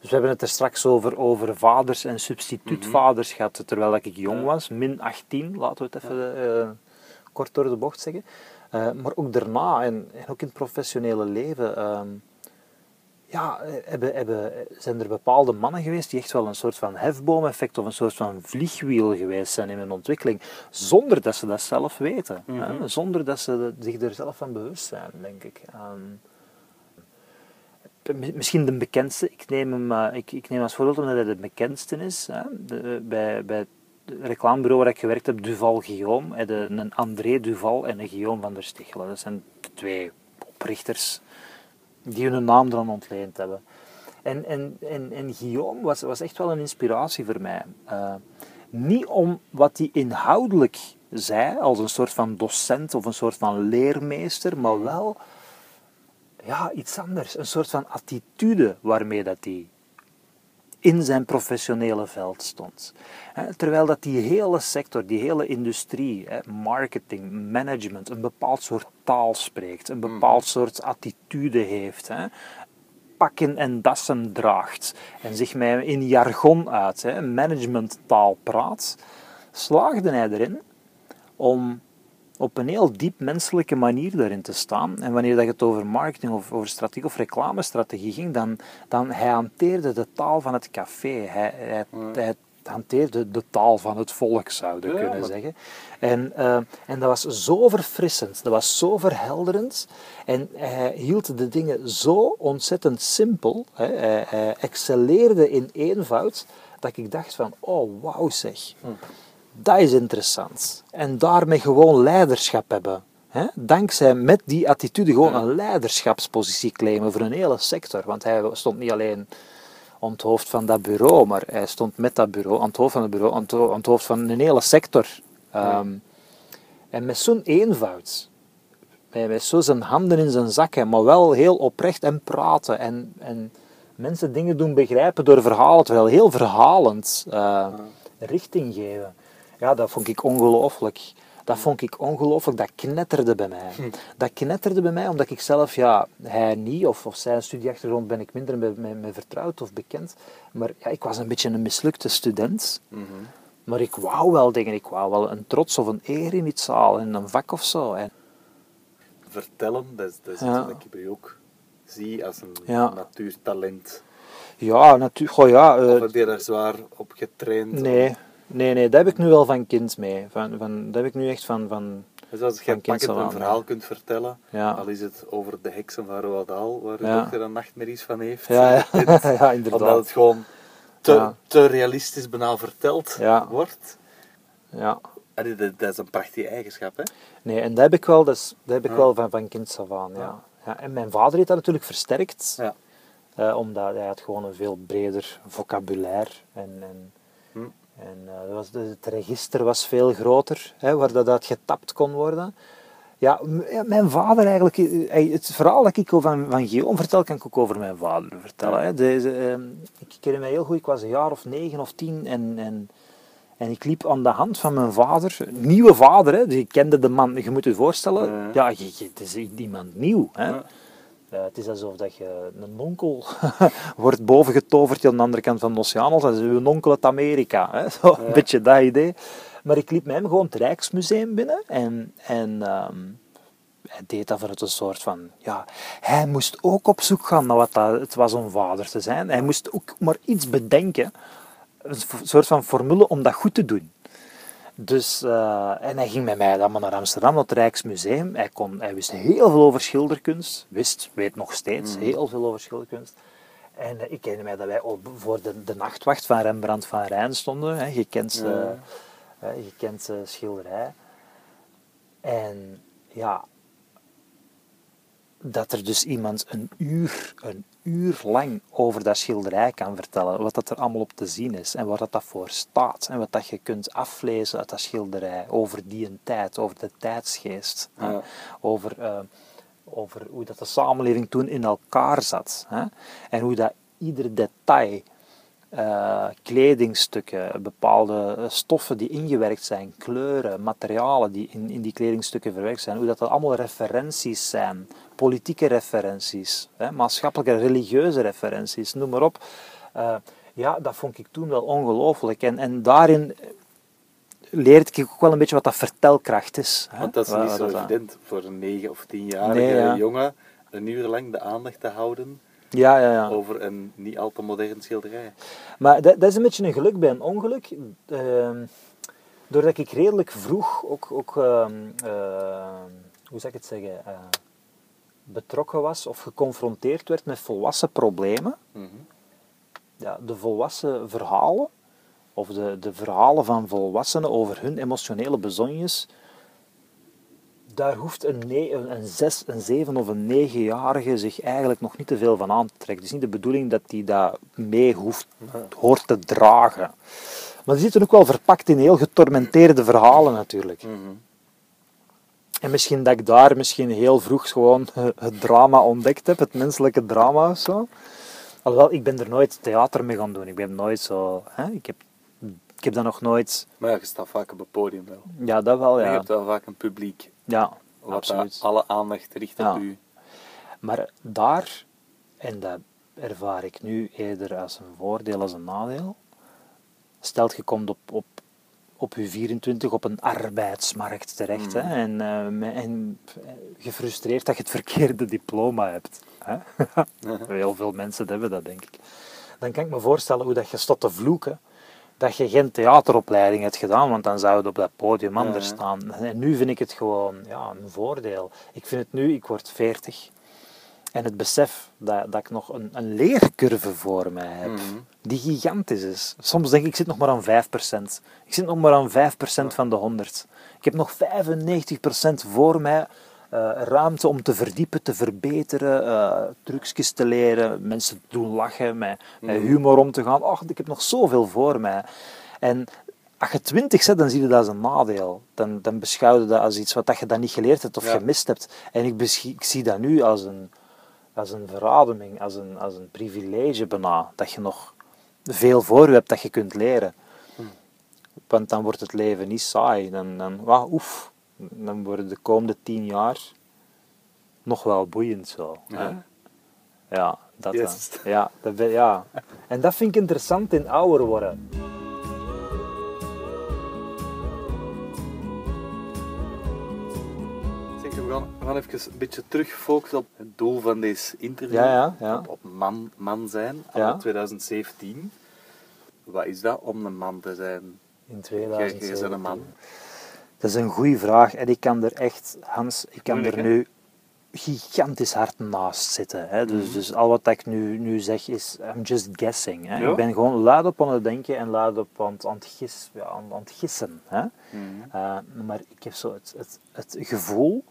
Dus we hebben het er straks over, over vaders en substituutvaders gehad, terwijl ik jong was, min 18, laten we het even eh, kort door de bocht zeggen. Maar ook daarna, en, en ook in het professionele leven, ehm, ja, eh, hebben, hebben, zijn er bepaalde mannen geweest die echt wel een soort van hefboom-effect of een soort van vliegwiel geweest zijn in hun ontwikkeling, zonder dat ze dat zelf weten. hè? Zonder dat ze zich er zelf van bewust zijn, denk ik. Ehm, mi- misschien de bekendste, ik neem, hem, eh, ik, ik neem als voorbeeld omdat hij de bekendste is. Hè? De, bij, bij het reclamebureau waar ik gewerkt heb, Duval Guillaume, de, een André Duval en een Guillaume van der Stichelen. Dat zijn de twee oprichters die hun naam eraan ontleend hebben. En, en, en, en Guillaume was, was echt wel een inspiratie voor mij. Eh, niet om wat hij inhoudelijk zei, als een soort van docent of een soort van leermeester, maar wel ja, iets anders. Een soort van attitude waarmee dat hij in zijn professionele veld stond. Terwijl dat die hele sector, die hele industrie, marketing, management, een bepaald soort taal spreekt, een bepaald soort attitude heeft, pakken en dassen draagt en zich met in jargon uit, managementtaal praat, slaagde hij erin om op een heel diep menselijke manier daarin te staan. En wanneer dat het over marketing of over strategie of reclamestrategie ging, dan, dan hij hanteerde de taal van het café. Hij, hij, hij hanteerde de taal van het volk, zouden we Ja, kunnen maar- zeggen. En, eh, en dat was zo verfrissend, dat was zo verhelderend. En hij hield de dingen zo ontzettend simpel. Hè. Hij, hij excelleerde in eenvoud, dat ik dacht van, oh wauw zeg. Dat is interessant. En daarmee gewoon leiderschap hebben. Hè? Dankzij met die attitude gewoon een leiderschapspositie claimen voor een hele sector. Want hij stond niet alleen aan het hoofd van dat bureau, maar hij stond met dat bureau, aan het hoofd van het bureau, aan het, ho- aan het hoofd van een hele sector. Ehm, En met zo'n eenvoud. Met, met zo zijn handen in zijn zakken, maar wel heel oprecht en praten. En, en mensen dingen doen begrijpen door verhalen, terwijl heel verhalend eh, richting geven. Ja, dat vond ik ongelooflijk. Dat vond ik ongelooflijk. Dat knetterde bij mij. Dat knetterde bij mij omdat ik zelf, ja, hij niet, of, of zijn studieachtergrond ben ik minder mee, mee, mee vertrouwd of bekend. Maar ja, ik was een beetje een mislukte student. Maar ik wou wel dingen. Ik wou wel een trots of een eer in iets halen, in een vak of zo. En, Vertellen, dat is, dat is Ja. iets wat ik bij ook zie als een Ja. natuurtalent. ja, natuurlijk. Goh, ja, eh, Of heb je daar zwaar op getraind? Nee, nee, nee, dat heb ik nu wel van kind mee. Van, van, dat heb ik nu echt van, van, Dus als je pakkend een verhaal kunt vertellen, Ja. al is het over de heksen van Roald Dahl, waar de Ja. dochter dan nachtmerries van heeft. Ja, ja. Ja inderdaad. Omdat het gewoon te, te realistisch bijna verteld Ja. wordt. Ja. Dat, dat is een prachtige eigenschap, hè? Nee, en dat heb ik wel, dat is, dat heb ik wel van, van kinds af aan. Ja. Ja. Ja. en mijn vader heeft dat natuurlijk versterkt, Ja. eh, omdat hij had gewoon een veel breder vocabulaire. En, en, Hm. En eh, was, het register was veel groter, hè, waar dat uit getapt kon worden. Ja, mijn vader eigenlijk, eh, het verhaal dat ik van, van Guillaume vertel, kan ik ook over mijn vader vertellen. Hè. Deze, ehm, ik ken mij heel goed, ik was een jaar of negen of tien en, en, en ik liep aan de hand van mijn vader, nieuwe vader, hè, dus ik kende de man, je moet je voorstellen, Ja. ja, je, je- het is iemand nieuw. Hè. Ja. Eh, het is alsof dat je een onkel wordt bovengetoverd aan de andere kant van de oceaan, als is uw onkel uit Amerika. Hè? Zo, een beetje dat idee. Maar ik liep met hem gewoon het Rijksmuseum binnen en, en ehm, hij deed dat vanuit een soort van... Ja, hij moest ook op zoek gaan naar wat dat, het was om vader te zijn. Hij moest ook maar iets bedenken, een soort van formule om dat goed te doen. Dus, eh, en hij ging met mij dan maar naar Amsterdam, naar het Rijksmuseum. Hij, kon, hij wist heel veel over schilderkunst. Wist, weet nog steeds, heel veel over schilderkunst. En eh, ik herinner mij dat wij op, voor de, de nachtwacht van Rembrandt van Rijn stonden. Hè. Je kent ze, Ja. kent ze schilderij. En ja, dat er dus iemand een uur, een uur lang over dat schilderij kan vertellen, wat dat er allemaal op te zien is en waar dat, dat voor staat en wat dat je kunt aflezen uit dat schilderij over die een tijd, over de tijdsgeest, hè, over, eh, over hoe dat de samenleving toen in elkaar zat hè, en hoe dat ieder detail eh, kledingstukken, bepaalde eh, stoffen die ingewerkt zijn, kleuren, materialen die in, in die kledingstukken verwerkt zijn, hoe dat, dat allemaal referenties zijn, politieke referenties, hè, maatschappelijke, religieuze referenties, noem maar op. Eh, ja, dat vond ik toen wel ongelooflijk. En, en daarin leerde ik ook wel een beetje wat dat vertelkracht is. hè. Want dat is niet wat zo evident voor een 9 of 10-jarige Nee, ja. jongen een uur lang de aandacht te houden Ja, ja, ja. over een niet al te modern schilderij. Maar dat, dat is een beetje een geluk bij een ongeluk. Ehm, doordat ik redelijk vroeg ook, ook ehm, ehm, hoe zou ik het zeggen, eh, betrokken was of geconfronteerd werd met volwassen problemen. Mhm. Ja, de volwassen verhalen, of de, de verhalen van volwassenen over hun emotionele bezonjes, daar hoeft een, ne- een, een zes, een zeven of een negenjarige zich eigenlijk nog niet te veel van aan te trekken. Het is niet de bedoeling dat hij dat mee hoeft, hoort te dragen. Maar die zitten ook wel verpakt in heel getormenteerde verhalen natuurlijk. Mhm. En misschien dat ik daar misschien heel vroeg gewoon het drama ontdekt heb, het menselijke drama of zo. Alhoewel, ik ben er nooit theater mee gaan doen. Ik ben nooit zo... Hè? Ik, heb, ik heb dat nog nooit... Maar ja, je staat vaak op het podium wel. Ja, dat wel, En je ja. hebt wel vaak een publiek Ja, wat absoluut. alle aandacht richt op u. Maar daar, en dat ervaar ik nu eerder als een voordeel als een nadeel, stelt je komt op, op, op je 24 op een arbeidsmarkt terecht hè, en, eh, me- en eh, gefrustreerd dat je het verkeerde diploma hebt. Hè? Heel veel mensen hebben dat, denk ik. Dan kan ik me voorstellen hoe dat je staat te vloeken dat je geen theateropleiding hebt gedaan, want dan zou je op dat podium anders Ja. staan. En nu vind ik het gewoon ja, een voordeel. Ik vind het nu, ik word 40. En het besef dat, dat ik nog een, een leercurve voor mij heb, Mhm. die gigantisch is. Soms denk ik, ik zit nog maar aan 5%. Ik zit nog maar aan 5% van de 100. Ik heb nog 95% voor mij eh, ruimte om te verdiepen, te verbeteren, eh trucjes te leren, mensen te doen lachen, met, met humor om te gaan. Och, ik heb nog zoveel voor mij. En als je 20 zet, dan zie je dat als een nadeel. Dan, dan beschouw je dat als iets wat dat je dan niet geleerd hebt of Ja. gemist hebt. En ik, zie dat nu als een, als een verademing, als een, als een privilege bijna. Dat je nog veel voor je hebt dat je kunt leren. Want dan wordt het leven niet saai. Dan, dan, wauw, oef, dan worden de komende tien jaar nog wel boeiend zo. Ja. Ja, dat dan. Yes. Ja, dat ben, ja. En dat vind ik interessant in ouder worden. We gaan, we gaan even een beetje terug focussen op het doel van deze interview. Ja, ja, ja. Op, op man, man zijn, anno 2017. Wat is dat om een man te zijn? In Jij- jij bent 2017. een man. Dat is een goede vraag en ik kan er echt, Hans, ik kan Moeilijk, er nu gigantisch hard naast zitten. Hè. Dus, dus al wat ik nu, nu zeg is, I'm just guessing. Hè. Ja. Ik ben gewoon luid op aan het denken en luid op aan het, aan het, gis, ja, aan, aan het gissen. Hè. Eh, maar ik heb zo het, het, het gevoel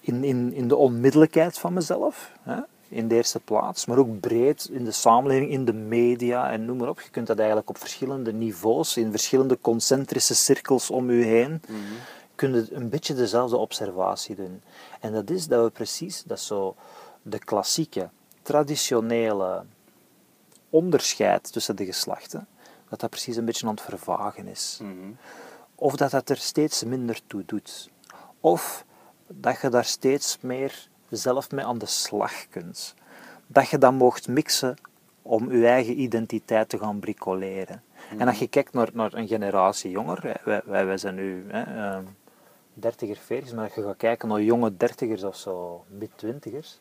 in, in, in de onmiddellijkheid van mezelf, hè, in de eerste plaats, maar ook breed in de samenleving, in de media en noem maar op. Je kunt dat eigenlijk op verschillende niveaus, in verschillende concentrische cirkels om u heen, kun je een beetje dezelfde observatie doen. En dat is dat we precies, dat zo de klassieke, traditionele onderscheid tussen de geslachten, dat dat precies een beetje aan het vervagen is. Mhm. Of dat dat er steeds minder toe doet. Of dat je daar steeds meer zelf mee aan de slag kunt. Dat je dat mocht mixen om je eigen identiteit te gaan bricoleren. En als je kijkt naar, naar een generatie jonger, wij, wij, wij zijn nu hè, eh, dertiger, veertigers, maar als je gaat kijken naar jonge dertigers of zo, mid-twintigers,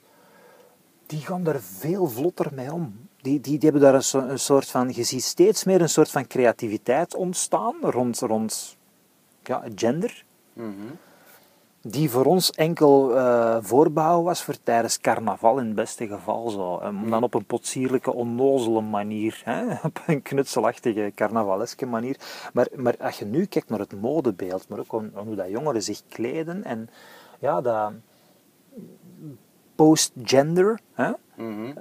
die gaan daar veel vlotter mee om. Die, die, die hebben daar een, so- een soort van, je ziet steeds meer een soort van creativiteit ontstaan rond, rond ja, gender, Mhm. Die voor ons enkel eh voorbehouden was voor tijdens carnaval in het beste geval. Zo. Om dan op een potsierlijke, onnozele manier, hè? op een knutselachtige, carnavaleske manier. Maar, maar als je nu kijkt naar het modebeeld, maar ook hoe dat jongeren zich kleden en ja, dat post-gender, hè? Mhm.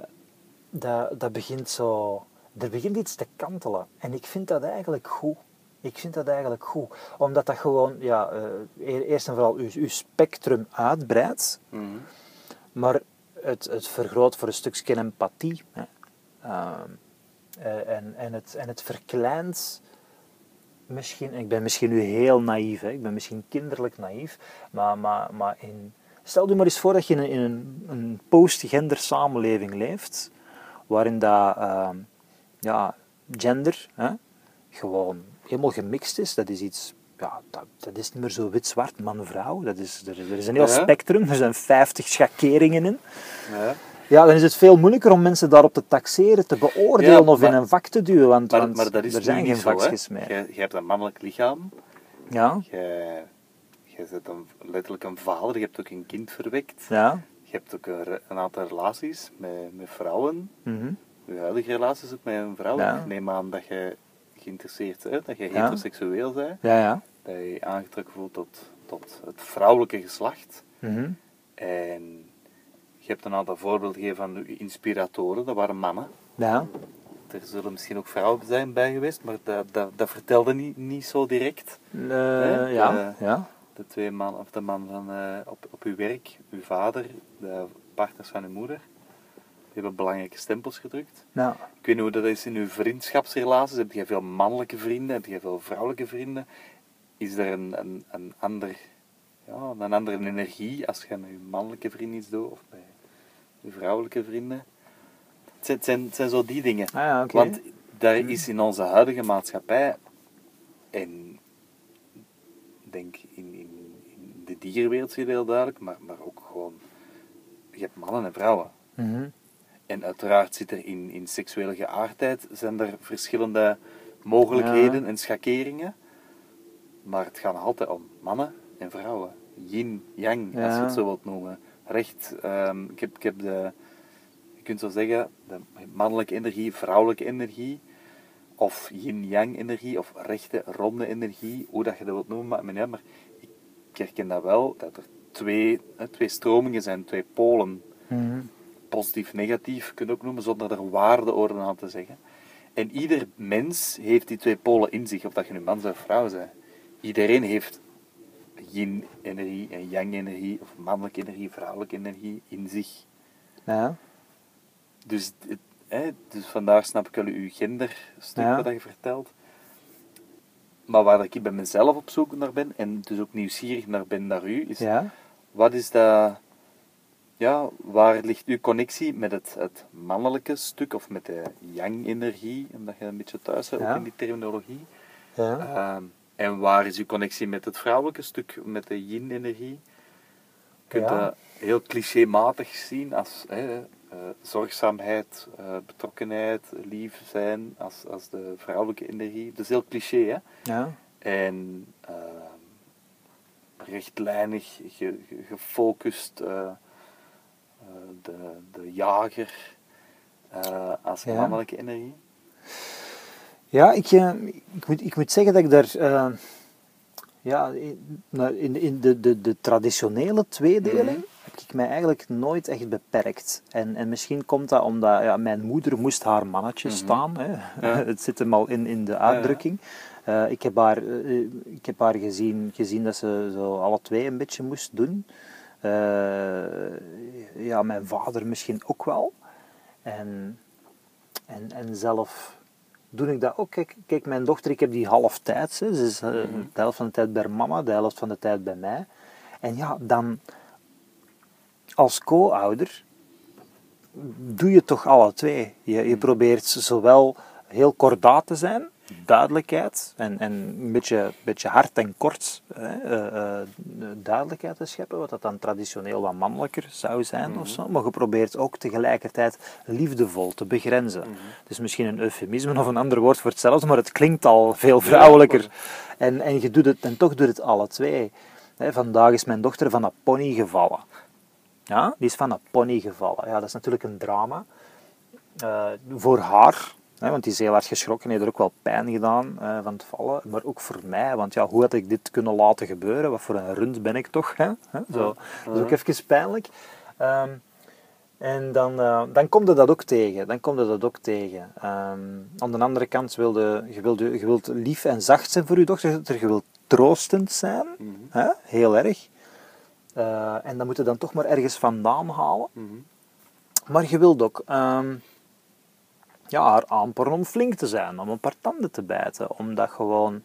dat, dat begint zo... Er begint iets te kantelen. En ik vind dat eigenlijk goed. Ik vind dat eigenlijk goed. Omdat dat gewoon, ja, eh, eerst en vooral uw, spectrum uitbreidt. Mhm. Maar het, het vergroot voor een stukje empathie. Hè. Ehm, eh, en, en, het, en het verkleint misschien, ik ben misschien nu heel naïef, hè. ik ben misschien kinderlijk naïef, maar, maar, maar in, stel je maar eens voor dat je in een, in een, een post-gender samenleving leeft, waarin dat, ehm, ja, gender hè, gewoon helemaal gemixt is. Dat is iets, ja, dat, dat is niet meer zo wit-zwart, man-vrouw. Dat is, er, er is een heel Ja. spectrum, er zijn 50 schakeringen in. Ja. Ja, dan is het veel moeilijker om mensen daarop te taxeren, te beoordelen Ja, of in een vak te duwen, want, Maar, want maar dat is er zijn geen vakjes meer. Jij hebt een mannelijk lichaam. Ja, Jij, jij bent een, letterlijk een vader. Je hebt ook een kind verwekt. ja. Je hebt ook een, aantal relaties met, met vrouwen. mhm. Je huidige relaties ook met een vrouw. Ik neem aan dat je geïnteresseerd dat je heteroseksueel bent. Ja, ja. Dat je aangetrokken voelt tot, tot het vrouwelijke geslacht. Mhm. En je hebt een aantal voorbeelden gegeven van je inspiratoren. Dat waren mannen. Ja. Er zullen misschien ook vrouwen zijn bij geweest, maar dat, dat, dat vertelde niet, niet zo direct. Eh, Hè? ja, Eh, ja. De twee man, of de man van, eh, op, op uw werk, uw vader, de partners van uw moeder, hebben belangrijke stempels gedrukt. ja. Ik weet niet hoe dat is in uw vriendschapsrelaties. Heb je veel mannelijke vrienden? Heb je veel vrouwelijke vrienden? Is er een, een, een, ander, ja, een andere energie als je met je mannelijke vriend iets doet of bij je vrouwelijke vrienden? Het zijn, het zijn, het zijn zo die dingen. Ah, ja. Want daar is in onze huidige maatschappij en ik denk in, in, in de dierenwereld zie je heel duidelijk, maar, maar ook gewoon, je hebt mannen en vrouwen. Mhm. En uiteraard zit er in, in seksuele geaardheid zijn er verschillende mogelijkheden Ja. en schakeringen. Maar het gaat altijd om mannen en vrouwen. Yin, yang, als je het zo wilt noemen. Recht, ehm, ik, heb, ik heb de, je kunt zo zeggen, de mannelijke energie, vrouwelijke energie. Of yin-yang energie, of rechte, ronde energie, hoe dat je dat wilt noemen. Maar, maar, ik herken dat wel, dat er twee, twee stromingen zijn, twee polen positief, negatief, kun je ook noemen, zonder er waardeoorden aan te zeggen. En ieder mens heeft die twee polen in zich, of dat je nu man of vrouw bent. Iedereen heeft yin-energie en yang-energie, of mannelijke energie, vrouwelijke energie in zich. Ja. Dus, het- hè, dus vandaar snap ik wel uw genderstuk Ja. wat je vertelt. Maar waar ik bij mezelf op zoek naar ben, en dus ook nieuwsgierig naar ben naar u, is Ja. wat is dat, ja, waar ligt uw connectie met het, het mannelijke stuk of met de yang-energie, omdat je een beetje thuis bent, Ja. ook in die terminologie? Ja. Ehm, en waar is uw connectie met het vrouwelijke stuk, met de yin-energie? Je kunt Ja. dat heel clichématig zien als hè, eh, zorgzaamheid, eh, betrokkenheid, lief zijn, als, als de vrouwelijke energie. Dat is heel cliché, hè? Ja. En ehm, rechtlijnig, ge- ge- gefocust, eh, de, de jager eh, als Ja. mannelijke energie? Ja, ik, eh, ik, moet, ik moet zeggen dat ik daar... eh, ja, in, nou, in, in de, de, de traditionele tweedeling Mhm. heb ik mij eigenlijk nooit echt beperkt. En, en misschien komt dat omdat ja, mijn moeder moest haar mannetje Mhm. staan. Hè. Ja. Het zit hem al in, in de uitdrukking. Ik heb haar, ik heb haar gezien, gezien dat ze zo alle twee een beetje moest doen. Eh, ja, mijn vader misschien ook wel. En, en, en zelf doe ik dat ook. Kijk, kijk, mijn dochter, ik heb die half tijd. Ze is eh, de helft van de tijd bij mama, de helft van de tijd bij mij. En ja, dan als co-ouder doe je toch alle twee. Je, je probeert zowel heel kordaat te zijn, duidelijkheid, en, en een beetje, beetje hard en kort hè, eh, eh, duidelijkheid te scheppen, wat dat dan traditioneel wat mannelijker zou zijn of zo. Maar je probeert ook tegelijkertijd liefdevol te begrenzen. Is misschien een eufemisme of een ander woord voor hetzelfde, maar het klinkt al veel vrouwelijker. En, en, je doet het, en toch doet het alle twee. Hè, vandaag is mijn dochter van een pony gevallen. Ja, die is van een pony gevallen. Ja, dat is natuurlijk een drama. Eh, voor haar, want die is heel hard geschrokken, heeft er ook wel pijn gedaan eh, van het vallen. Maar ook voor mij, want ja, hoe had ik dit kunnen laten gebeuren? Wat voor een rund ben ik toch? Hè? Zo. Dat is ook even pijnlijk. Ehm, en dan, eh, dan komt er dat ook tegen. Dan komt er dat ook tegen. Ehm, aan de andere kant wilde je, wilde, je wilt lief en zacht zijn voor je dochter. Je wilt troostend zijn. hè? Heel erg. Eh, en dat moet je dan toch maar ergens vandaan halen. Mhm. Maar je wilt ook ehm, ja, haar aanporren om flink te zijn, om een paar tanden te bijten. Om dat gewoon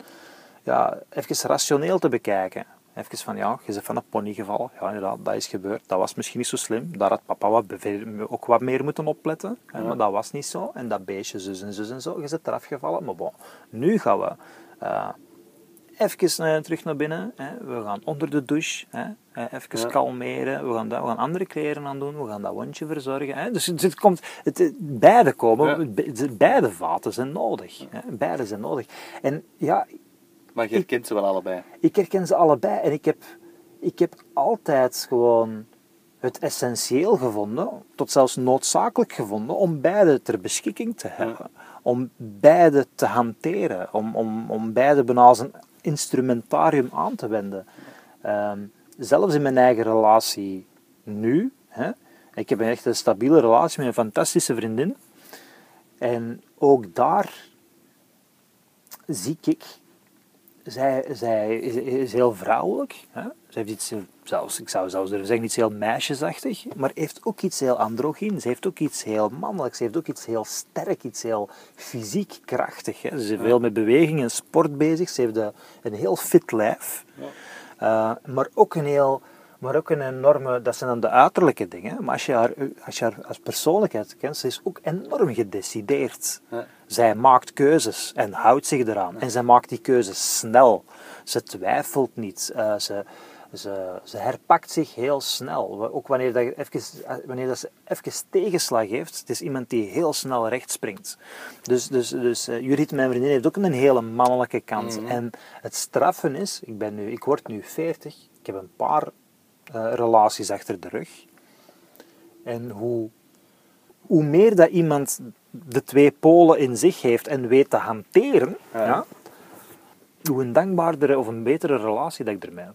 ja, even rationeel te bekijken. Even van, ja, je bent van een pony gevallen. Ja, inderdaad, dat is gebeurd. Dat was misschien niet zo slim. Daar had papa wat ook wat meer moeten opletten. Maar dat was niet zo. En dat beestje zus en zus en zo. Je bent eraf gevallen. Maar bon, nu gaan we... eh, even eh, terug naar binnen. Hè. We gaan onder de douche. Hè. Eh, even Ja. kalmeren. We gaan, dat, we gaan andere kleren aan doen. We gaan dat wondje verzorgen. Hè. Dus het, het komt, het, het- beide komen. Ja. Beide vaten zijn nodig. Hè. Beide zijn nodig. En ja, Maar je herkent ze wel allebei. ik herken ze allebei. En ik heb, ik heb altijd gewoon het essentieel gevonden, tot zelfs noodzakelijk gevonden, om beide ter beschikking te hebben. Om beide te hanteren. Om, om, om beide bijna als een instrumentarium aan te wenden. Ehm, zelfs in mijn eigen relatie nu. Hè, ik heb een echt een stabiele relatie met een fantastische vriendin. En ook daar zie ik zij, zij is, is heel vrouwelijk. Hè? Ze heeft iets, zelfs, ik zou zelfs durven zeggen, iets heel meisjesachtig. Maar heeft ook iets heel androgyn. Ze heeft ook iets heel mannelijks. Ze heeft ook iets heel sterk, iets heel fysiek krachtig. Hè? Ze is veel met beweging en sport bezig. Ze heeft een, een heel fit lijf. Eh, maar ook een heel... Maar ook een enorme, dat zijn dan de uiterlijke dingen. Maar als je haar, als, je haar als persoonlijkheid kent, ze is ook enorm gedecideerd. Ja. Zij maakt keuzes en houdt zich eraan. En zij maakt die keuzes snel. Ze twijfelt niet. Eh, ze, ze, ze herpakt zich heel snel. Ook wanneer, dat even, eh, wanneer dat ze even tegenslag heeft. Het is iemand die heel snel recht springt. Dus, dus, dus eh, Judith, mijn vriendin, heeft ook een hele mannelijke kant. En het straffen is, ik, ben nu, ik word nu 40. Ik heb een paar relaties achter de rug. En hoe hoe meer dat iemand de twee polen in zich heeft en weet te hanteren, Ja. ja. hoe een dankbaardere of een betere relatie dat ik ermee heb.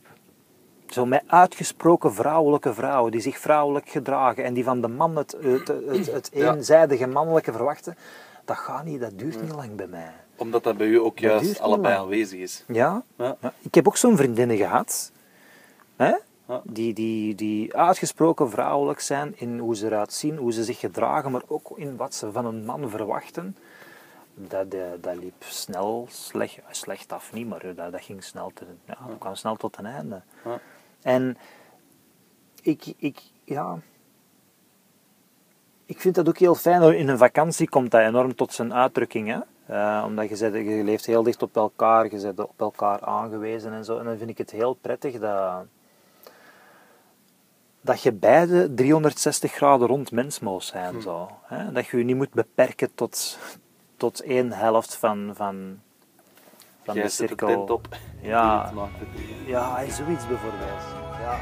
Zo met uitgesproken vrouwelijke vrouwen die zich vrouwelijk gedragen en die van de man het, het, het, eenzijdige mannelijke verwachten, dat gaat niet, dat duurt niet lang bij mij. Omdat dat bij u ook Dat juist allebei aanwezig is. Ja? Ja. Ja, Ik heb ook zo'n vriendinnen gehad. Hè? Die, die, die uitgesproken vrouwelijk zijn in hoe ze eruit zien, hoe ze zich gedragen, maar ook in wat ze van een man verwachten. Dat, eh, dat liep snel slecht, slecht af, niet, maar dat, dat ging snel, te, ja, dat kwam snel tot een einde. Ja. En ik, ik, ja, ik vind dat ook heel fijn. In een vakantie komt dat enorm tot zijn uitdrukking. Hè? Eh, omdat je, zet, je leeft heel dicht op elkaar, je bent op elkaar aangewezen en zo. En dan vind ik het heel prettig dat, dat je beide 360 graden rond mens mag zijn. Zo, hè? Dat je je niet moet beperken tot, tot één helft van, van, van Jij de cirkel. op. Ja. Ja, zoiets bijvoorbeeld. Ja.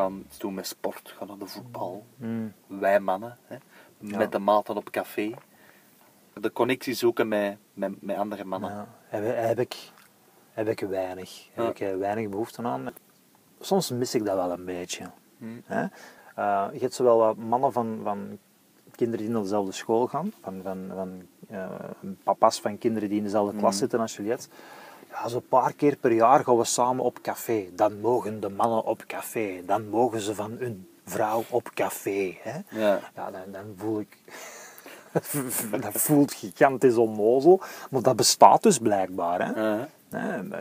Gaan iets doen met sport, gaan naar de voetbal. Mm. Wij mannen, hè, met de maten op café. De connectie zoeken met, met, met andere mannen. Ja, heb, heb, ik, heb ik weinig. Heb Ja. ik eh, weinig behoefte aan. Soms mis ik dat wel een beetje. Hmm. Hè? Eh, je hebt zowel wat mannen van, van kinderen die naar dezelfde school gaan, van, van, van eh, papa's van kinderen die in dezelfde klas zitten als Juliette. Ja, zo'n paar keer per jaar gaan we samen op café. Dan mogen de mannen op café. Dan mogen ze van hun vrouw op café. Hè? Ja. Ja, dan, dan voel ik... dat voelt gigantisch onnozel, maar dat bestaat dus blijkbaar. Hè?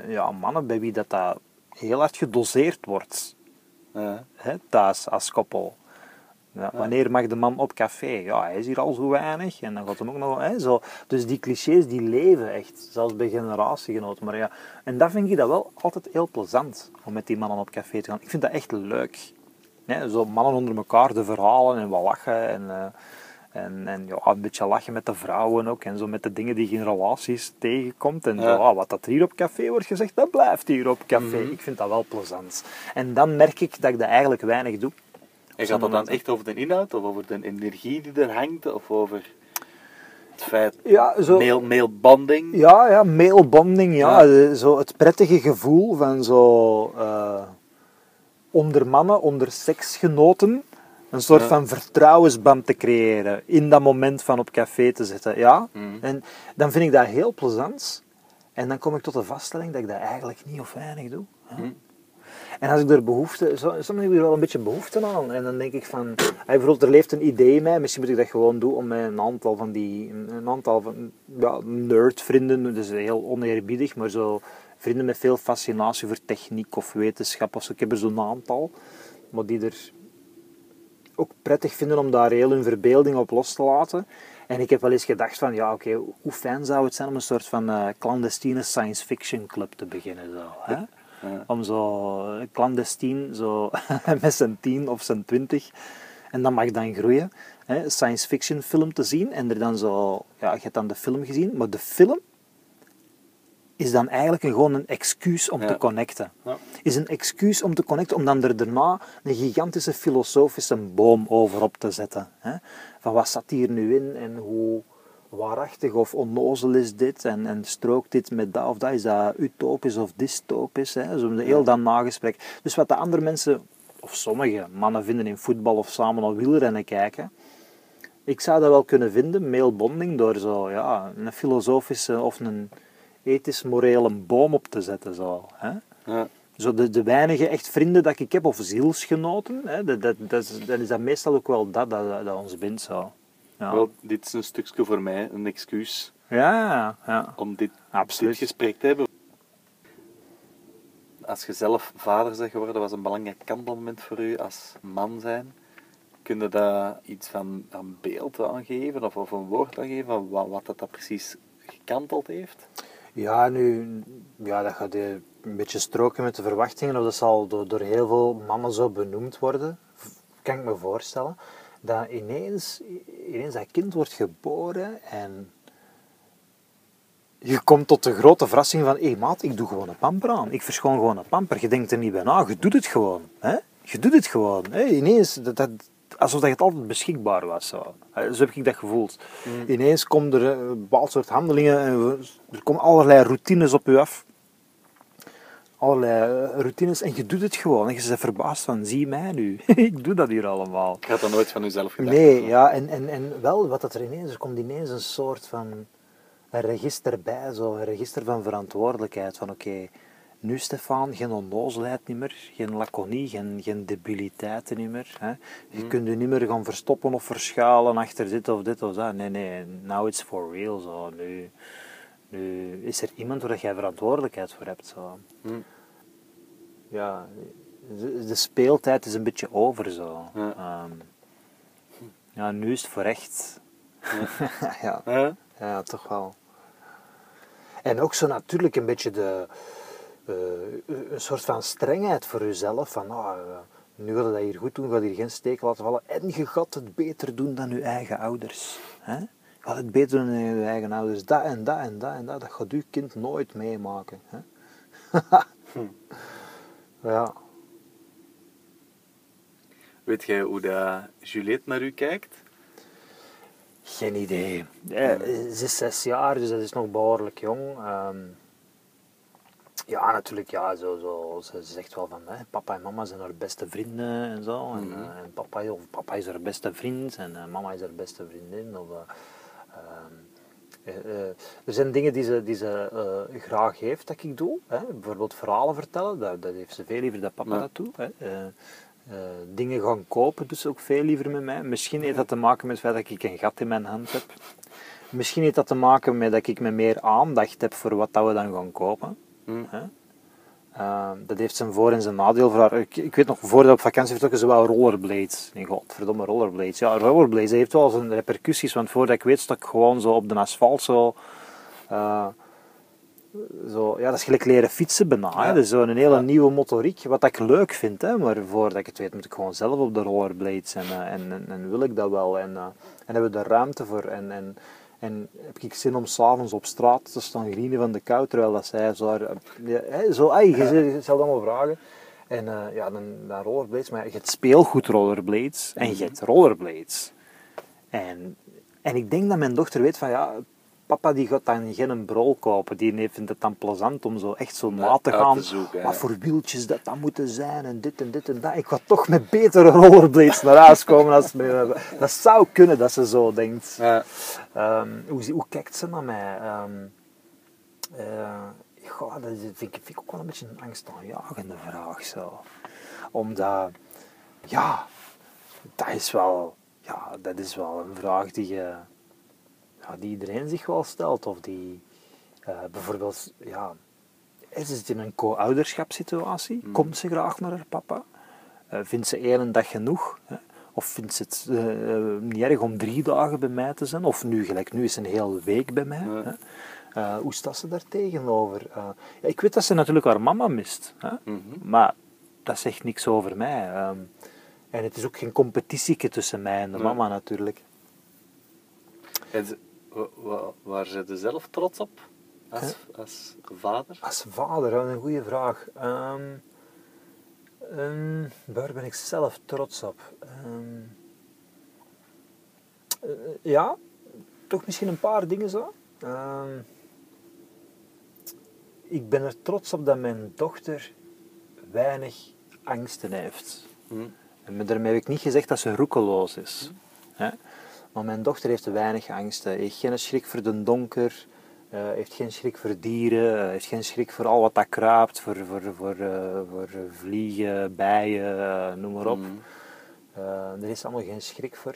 Ja, mannen bij wie dat, dat heel hard gedoseerd wordt hè, thuis als koppel. Ja, wanneer mag de man op café? Ja, hij is hier al zo weinig en dan gaat hem ook nog... Hè, zo. Dus die clichés die leven echt, zelfs bij generatiegenoten. Maar ja, en dat vind ik dat wel altijd heel plezant, om met die mannen op café te gaan. Ik vind dat echt leuk. Zo mannen onder elkaar, de verhalen en wat lachen en... eh, en, en ja, een beetje lachen met de vrouwen ook. En zo met de dingen die je in relaties tegenkomt. En zo, Ja. ah, wat dat hier op café wordt gezegd, dat blijft hier op café. Ik vind dat wel plezant. En dan merk ik dat ik dat eigenlijk weinig doe. En gaat dat dan echt over de inhoud, of over de energie die er hangt, of over het feit, Ja, zo, mail, mailbanding? ja, ja mailbonding, ja. Ja. eh, Zo het prettige gevoel van zo eh, onder mannen, onder seksgenoten, een soort Ja. van vertrouwensband te creëren. In dat moment van op café te zitten, ja. Mhm. En dan vind ik dat heel plezant. En dan kom ik tot de vaststelling dat ik dat eigenlijk niet of weinig doe. Ja. En als ik er behoefte, soms heb ik er wel een beetje behoefte aan. En dan denk ik van, bijvoorbeeld er leeft een idee in mij, misschien moet ik dat gewoon doen om met een aantal van die, een aantal van, ja, nerdvrienden, dat is heel oneerbiedig, maar zo vrienden met veel fascinatie voor techniek of wetenschap of zo. Ik heb er zo'n aantal, maar die er ook prettig vinden om daar heel hun verbeelding op los te laten. En ik heb wel eens gedacht van, ja oké, hoe fijn zou het zijn om een soort van eh, clandestine science fiction club te beginnen. Zo, hè? Ja. Om zo clandestien, zo met zijn tien of zijn twintig, en dat mag dan groeien, hè, science fiction film te zien. En er dan zo, ja, je hebt dan de film gezien, maar de film is dan eigenlijk een, gewoon een excuus om Ja. te connecten. Ja. Is een excuus om te connecten, om dan er daarna een gigantische filosofische boom over op te zetten. Hè? Van wat zat hier nu in en hoe waarachtig of onnozel is dit en, en strookt dit met dat of dat, is dat utopisch of dystopisch. Hè? Een heel dan nagesprek. Dus wat de andere mensen, of sommige mannen vinden in voetbal of samen naar wielrennen kijken, ik zou dat wel kunnen vinden, mailbonding, door zo, ja, een filosofische of een ethisch-morele boom op te zetten. Zo, hè? Ja. Zo de, de weinige echt vrienden dat ik heb, of zielsgenoten, hè, dat, dat, dat is, dan is dat meestal ook wel dat dat, dat ons bindt. Zo. Ja. Wel, dit is een stukje voor mij, een excuus ja, ja. om dit, Absoluut. dit gesprek te hebben. Als je zelf vader bent geworden, was een belangrijk kantelmoment voor u als man zijn. Kun je daar iets van een beeld aangeven of, of een woord aangeven van wat, wat dat, dat precies gekanteld heeft? Ja, nu, ja, dat gaat een beetje stroken met de verwachtingen, of dat zal door, door heel veel mannen zo benoemd worden, kan ik me voorstellen. Dat ineens, ineens dat kind wordt geboren en je komt tot de grote verrassing van, hé hey, maat, ik doe gewoon een pamper aan. Ik verschoon gewoon een pamper. Je denkt er niet bij na, je doet het gewoon. Hè? Je doet het gewoon. Hè? Ineens, dat, dat, alsof dat het altijd beschikbaar was. Zo, heb ik dat gevoeld. Ineens komen er eh, een bepaald soort handelingen, en er komen allerlei routines op je af. Allerlei eh, routines en je doet het gewoon. En je bent verbaasd van, zie mij nu. ik doe dat hier allemaal. Ik had dat nooit van uzelf gedacht. Nee, ja, en, en, en wel wat dat er ineens, er komt ineens een soort van een register bij, zo, een register van verantwoordelijkheid. Van oké, nu Stefan, geen onnozelheid niet meer, geen laconie, geen, geen debiliteiten niet meer. Hè. Je kunt je niet meer gaan verstoppen of verschuilen achter dit of dit of dat. Nee, nee, now it's for real. Zo. Nu, Nu is er iemand waar jij verantwoordelijkheid voor hebt. Zo. Hm. Ja, de, de speeltijd is een beetje over zo. Ja. Ehm, ja, nu is het voor echt. ja. Ja, toch wel. En ook zo natuurlijk een beetje de, eh, een soort van strengheid voor jezelf. Van, ah, eh, nu wil je dat hier goed doen, wil je hier geen steek laten vallen. En je gaat het beter doen dan je eigen ouders. Hè? Je het beter doen dan je eigen ouders. Dat en dat en dat en dat, dat gaat je kind nooit meemaken. Hè? Ja. Weet jij hoe dat Juliette naar u kijkt? Geen idee. Eh, ze is zes jaar, dus dat is nog behoorlijk jong. Ehm, ja, natuurlijk, ja, zo, zo, ze zegt wel van hè, papa en mama zijn haar beste vrienden en zo. En, Mhm. eh, en papa, of papa is haar beste vriend en eh, mama is haar beste vriendin. Of, er zijn dingen die ze, die ze eh, graag heeft dat ik doe. Hè. Bijvoorbeeld verhalen vertellen, dat, dat heeft ze veel liever dat papa Ja. dat doet. Hè. Eh, eh, dingen gaan kopen, dus ook veel liever met mij. Misschien heeft dat te maken met het feit dat ik een gat in mijn hand heb. Misschien heeft dat te maken met dat ik met meer aandacht heb voor wat dat we dan gaan kopen. Hm. Hè? Eh, dat heeft zijn voor- en zijn nadeel voor haar. Ik, ik weet nog, voordat op vakantie vertrokken, ze wel rollerblades. Nee, godverdomme, rollerblades. Ja, rollerblades, heeft wel zijn repercussies, want voordat ik weet, sta ik gewoon zo op de asfalt zo... eh, zo, ja, dat is gelijk leren fietsen bijna. Ja. Is zo'n hele Ja. nieuwe motoriek, wat ik leuk vind. Hè. Maar voordat ik het weet, moet ik gewoon zelf op de rollerblades. En, eh, en, en, en wil ik dat wel. En, eh, en hebben we er ruimte voor. En, en, en heb ik zin om s'avonds op straat te staan grienen van de kou, terwijl dat zij zo... ja, zo ai, je, stelt allemaal vragen. En eh, ja, dan, dan rollerblades. Maar je hebt speelgoed rollerblades en je hebt rollerblades. En, en ik denk dat mijn dochter weet van ja, papa die gaat dan geen brol kopen. Die vindt het dan plezant om zo echt zo Ja, na te gaan. te zoeken, wat voor wieltjes dat dan moeten zijn en dit en dit en dat. Ik ga toch met betere rollerblades naar huis komen. Als dat zou kunnen dat ze zo denkt. Ja. Ehm, hoe, kijkt ze naar mij? Eh, ja, dat vind ik, vind ik ook wel een beetje een angstaanjagende vraag. Zo. Omdat, ja, dat is wel, ja, dat is wel een vraag die, je, ja, die iedereen zich wel stelt. Of die eh, bijvoorbeeld, ja, ze zit in een co-ouderschapssituatie. Komt ze graag naar haar papa? Eh, vindt ze één dag genoeg? Hè? Of vindt ze het eh, niet erg om drie dagen bij mij te zijn? Of nu, gelijk nu, is ze een hele week bij mij. Hè? Hoe staat ze daar tegenover? Ja, ik weet dat ze natuurlijk haar mama mist. Hè? Mhm. Maar dat zegt niks over mij. ehm. en het is ook geen competitieke tussen mij en de Nee. mama natuurlijk. Ze- wa- wa- waar zit je zelf trots op? Als, als vader? Als vader, dat is een goede vraag. Ehm, ehm, waar ben ik zelf trots op? Ehm, eh, ja, toch misschien een paar dingen zo. Ik ben er trots op dat mijn dochter weinig angsten heeft. Hm. En daarmee heb ik niet gezegd dat ze roekeloos is. Hè? Maar mijn dochter heeft weinig angsten. Heeft geen schrik voor de donker. eh, heeft geen schrik voor dieren. eh, heeft geen schrik voor al wat dat kruipt. Voor, voor, voor, eh, voor vliegen, bijen, noem maar op. Eh, er is allemaal geen schrik voor.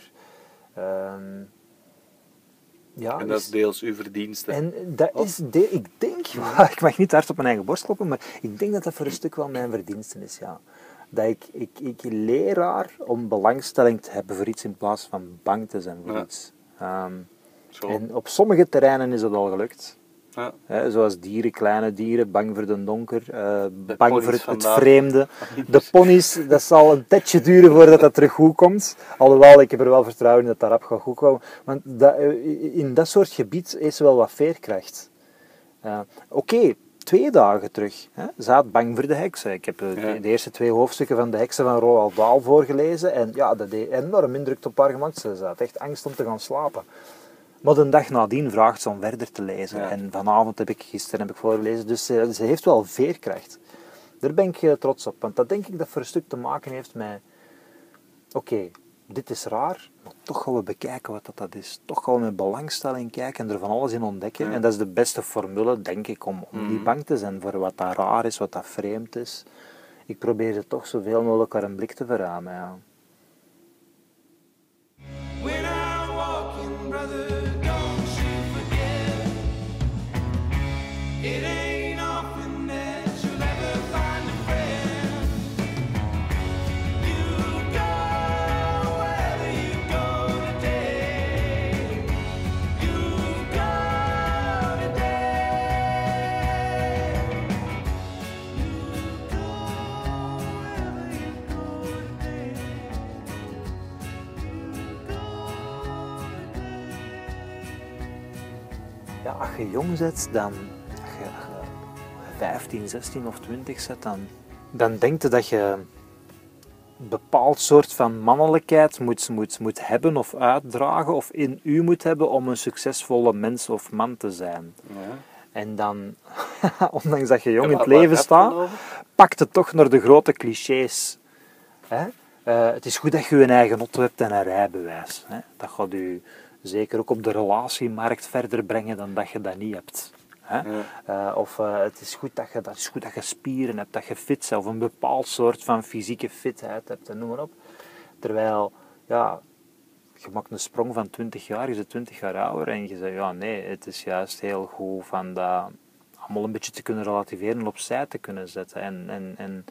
Ehm, ja, En dat dus- is deels uw verdienste. en dat is, de, ik denk, ik mag niet hard op mijn eigen borst kloppen, maar ik denk dat dat voor een stuk wel mijn verdienste is, ja. Dat ik, ik, ik leer haar om belangstelling te hebben voor iets in plaats van bang te zijn voor Ja. iets. Ehm, en op sommige terreinen is dat al gelukt. Ja. Hè, zoals dieren, kleine dieren, bang voor de donker, eh, De bang voor het, vreemde. De ponies, dat zal een tijdje duren voordat dat terug goed komt. Alhoewel, ik heb er wel vertrouwen in dat dat rap gaat goed komen. Want dat, eh, in dat soort gebied is wel wat veerkracht. Eh, Oké, twee dagen terug. Hè, ze had bang voor de heksen. Ik heb eh, Ja. de, de eerste twee hoofdstukken van de heksen van Roald Dahl voorgelezen. En ja, dat deed enorm indruk op haar gemaakt. Ze had echt angst om te gaan slapen. Maar de dag nadien vraagt ze om verder te lezen. Ja. En vanavond heb ik, gisteren heb ik voorgelezen. Dus ze, ze heeft wel veerkracht. Daar ben ik eh, trots op. Want dat denk ik dat voor een stuk te maken heeft met... Oké, dit is raar, maar toch gaan we bekijken wat dat, dat is. Toch gaan we met belangstelling kijken en er van alles in ontdekken. Ja. En dat is de beste formule, denk ik, om, om niet Mhm. bang te zijn voor wat dat raar is, wat dat vreemd is. Ik probeer ze toch zoveel mogelijk haar een blik te verruimen. Ja. Je jong bent, dan, als je, als je 15, 16 of 20 zet, dan, dan denk je dat je een bepaald soort van mannelijkheid moet, moet, moet hebben of uitdragen of in u moet hebben om een succesvolle mens of man te zijn. Ja. En dan, ondanks dat je jong in het leven staat, pakt het toch naar de grote clichés. Hè? Eh, het is goed dat je een eigen auto hebt en een rijbewijs. Hè? Dat gaat u zeker ook op de relatiemarkt verder brengen dan dat je dat niet hebt. Hè? Ja. Eh, of eh, het, is goed dat je, dat is goed dat je spieren hebt, dat je fit bent, of een bepaald soort van fysieke fitheid hebt, en noem maar op. Terwijl, ja, je maakt een sprong van 20 jaar, je bent 20 jaar ouder en je zegt, ja nee, het is juist heel goed van dat allemaal een beetje te kunnen relativeren en opzij te kunnen zetten. En, en, en,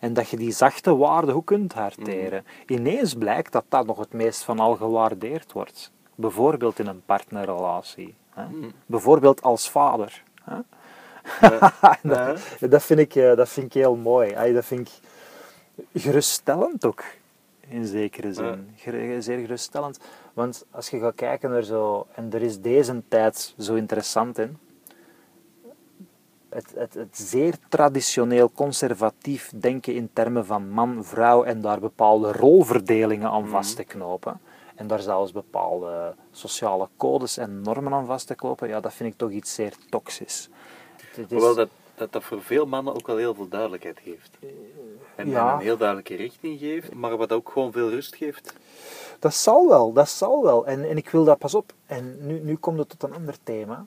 en dat je die zachte waarden ook kunt harteren. Ineens blijkt dat dat nog het meest van al gewaardeerd wordt. Bijvoorbeeld in een partnerrelatie. Hè? Bijvoorbeeld als vader. Hè? dat, dat, vind ik, eh, dat vind ik heel mooi. Dat vind ik geruststellend ook, in zekere zin. Zeer geruststellend. Want als je gaat kijken naar zo... En er is deze tijd zo interessant in. Het, het, het zeer traditioneel conservatief denken in termen van man, vrouw en daar bepaalde rolverdelingen aan vast te knopen. En daar zelfs bepaalde sociale codes en normen aan vast te knopen. Ja, dat vind ik toch iets zeer toxisch. Het is- Hoewel dat, dat dat voor veel mannen ook wel heel veel duidelijkheid geeft. En, ja. en een heel duidelijke richting geeft, maar wat ook gewoon veel rust geeft. Dat zal wel, dat zal wel. En, en ik wil dat, pas op, en nu, nu komt het tot een ander thema.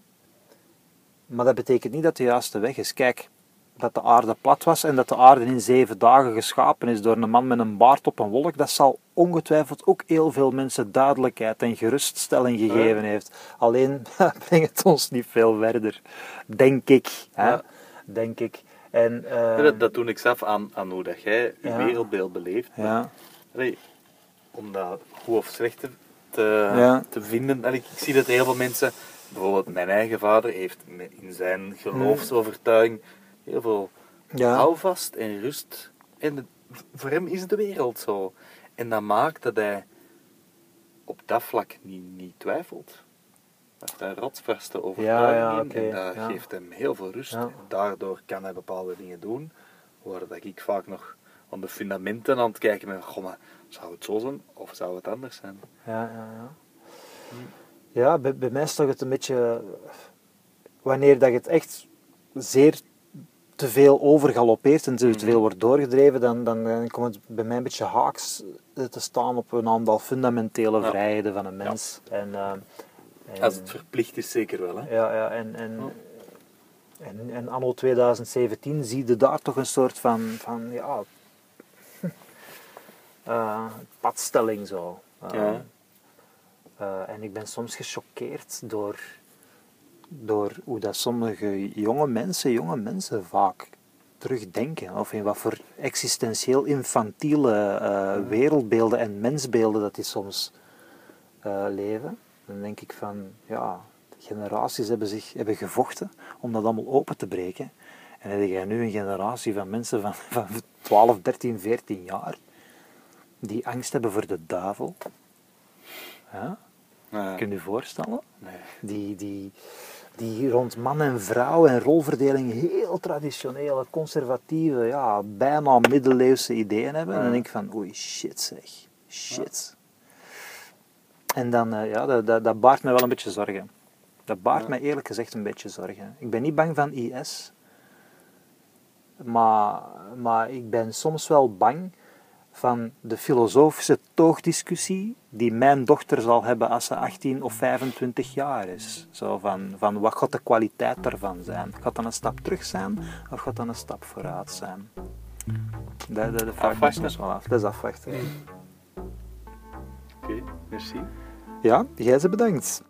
Maar dat betekent niet dat de juiste weg is. Kijk, dat de aarde plat was en dat de aarde in zeven dagen geschapen is door een man met een baard op een wolk, dat zal ongetwijfeld ook heel veel mensen duidelijkheid en geruststelling gegeven heeft. Alleen brengt het ons niet veel verder, denk ik. Hè? Ja. Denk ik. En, eh, En dat, dat doe ik zelf aan, aan hoe dat jij je Ja. wereldbeeld beleeft. ja, Allee, om dat goed of slecht te, te, vinden. Allee, ik zie dat heel veel mensen, bijvoorbeeld mijn eigen vader, heeft in zijn geloofsovertuiging heel veel Ja. houvast en rust. En de- voor hem is de wereld zo. En dat maakt dat hij op dat vlak niet, niet twijfelt. Hij heeft een rotsvaste overtuiging Ja, ja, en dat ja. geeft hem heel veel rust. Ja. Daardoor kan hij bepaalde dingen doen, waar dat ik vaak nog aan de fundamenten aan het kijken ben. Goh, maar zou het zo zijn of zou het anders zijn? Ja, ja, ja. Ja, bij, bij mij is toch het een beetje... Wanneer dat je het echt zeer te veel overgalopeert en te veel wordt doorgedreven, dan, dan, komt het bij mij een beetje haaks eh, te staan op een aantal fundamentele vrijheden van een mens. En, eh, en- Als het verplicht is, zeker wel. Hè? ja, ja, en, en, en, en anno 2017 zie je daar toch een soort van, van ja, eh, padstelling zo. Ja. en ik ben soms gechoqueerd door, door hoe dat sommige jonge mensen, jonge mensen vaak terugdenken. Of in wat voor existentieel infantiele eh, wereldbeelden en mensbeelden dat die soms eh, leven. Dan denk ik van, ja, generaties hebben, zich, hebben gevochten om dat allemaal open te breken. En dan heb jij nu een generatie van mensen van, van 12, 13, 14 jaar die angst hebben voor de duivel. Ja? Ja. Kun je je voorstellen? Nee. Die, die, die rond man en vrouw en rolverdeling heel traditionele, conservatieve, ja, bijna middeleeuwse ideeën hebben. En dan denk ik van, oei, shit zeg. Shit. En dan, eh, ja, dat, dat, dat baart mij wel een beetje zorgen. Dat baart mij eerlijk gezegd een beetje zorgen. Ik ben niet bang van IS. Maar, maar ik ben soms wel bang van de filosofische toogdiscussie die mijn dochter zal hebben als ze 18 of 25 jaar is. Zo van, van wat gaat de kwaliteit daarvan zijn? Gaat dat een stap terug zijn of gaat dat een stap vooruit zijn? Dat, dat, is wel af. Dat is afwachten. Mm. Oké, merci. Ja, jij ze bedankt.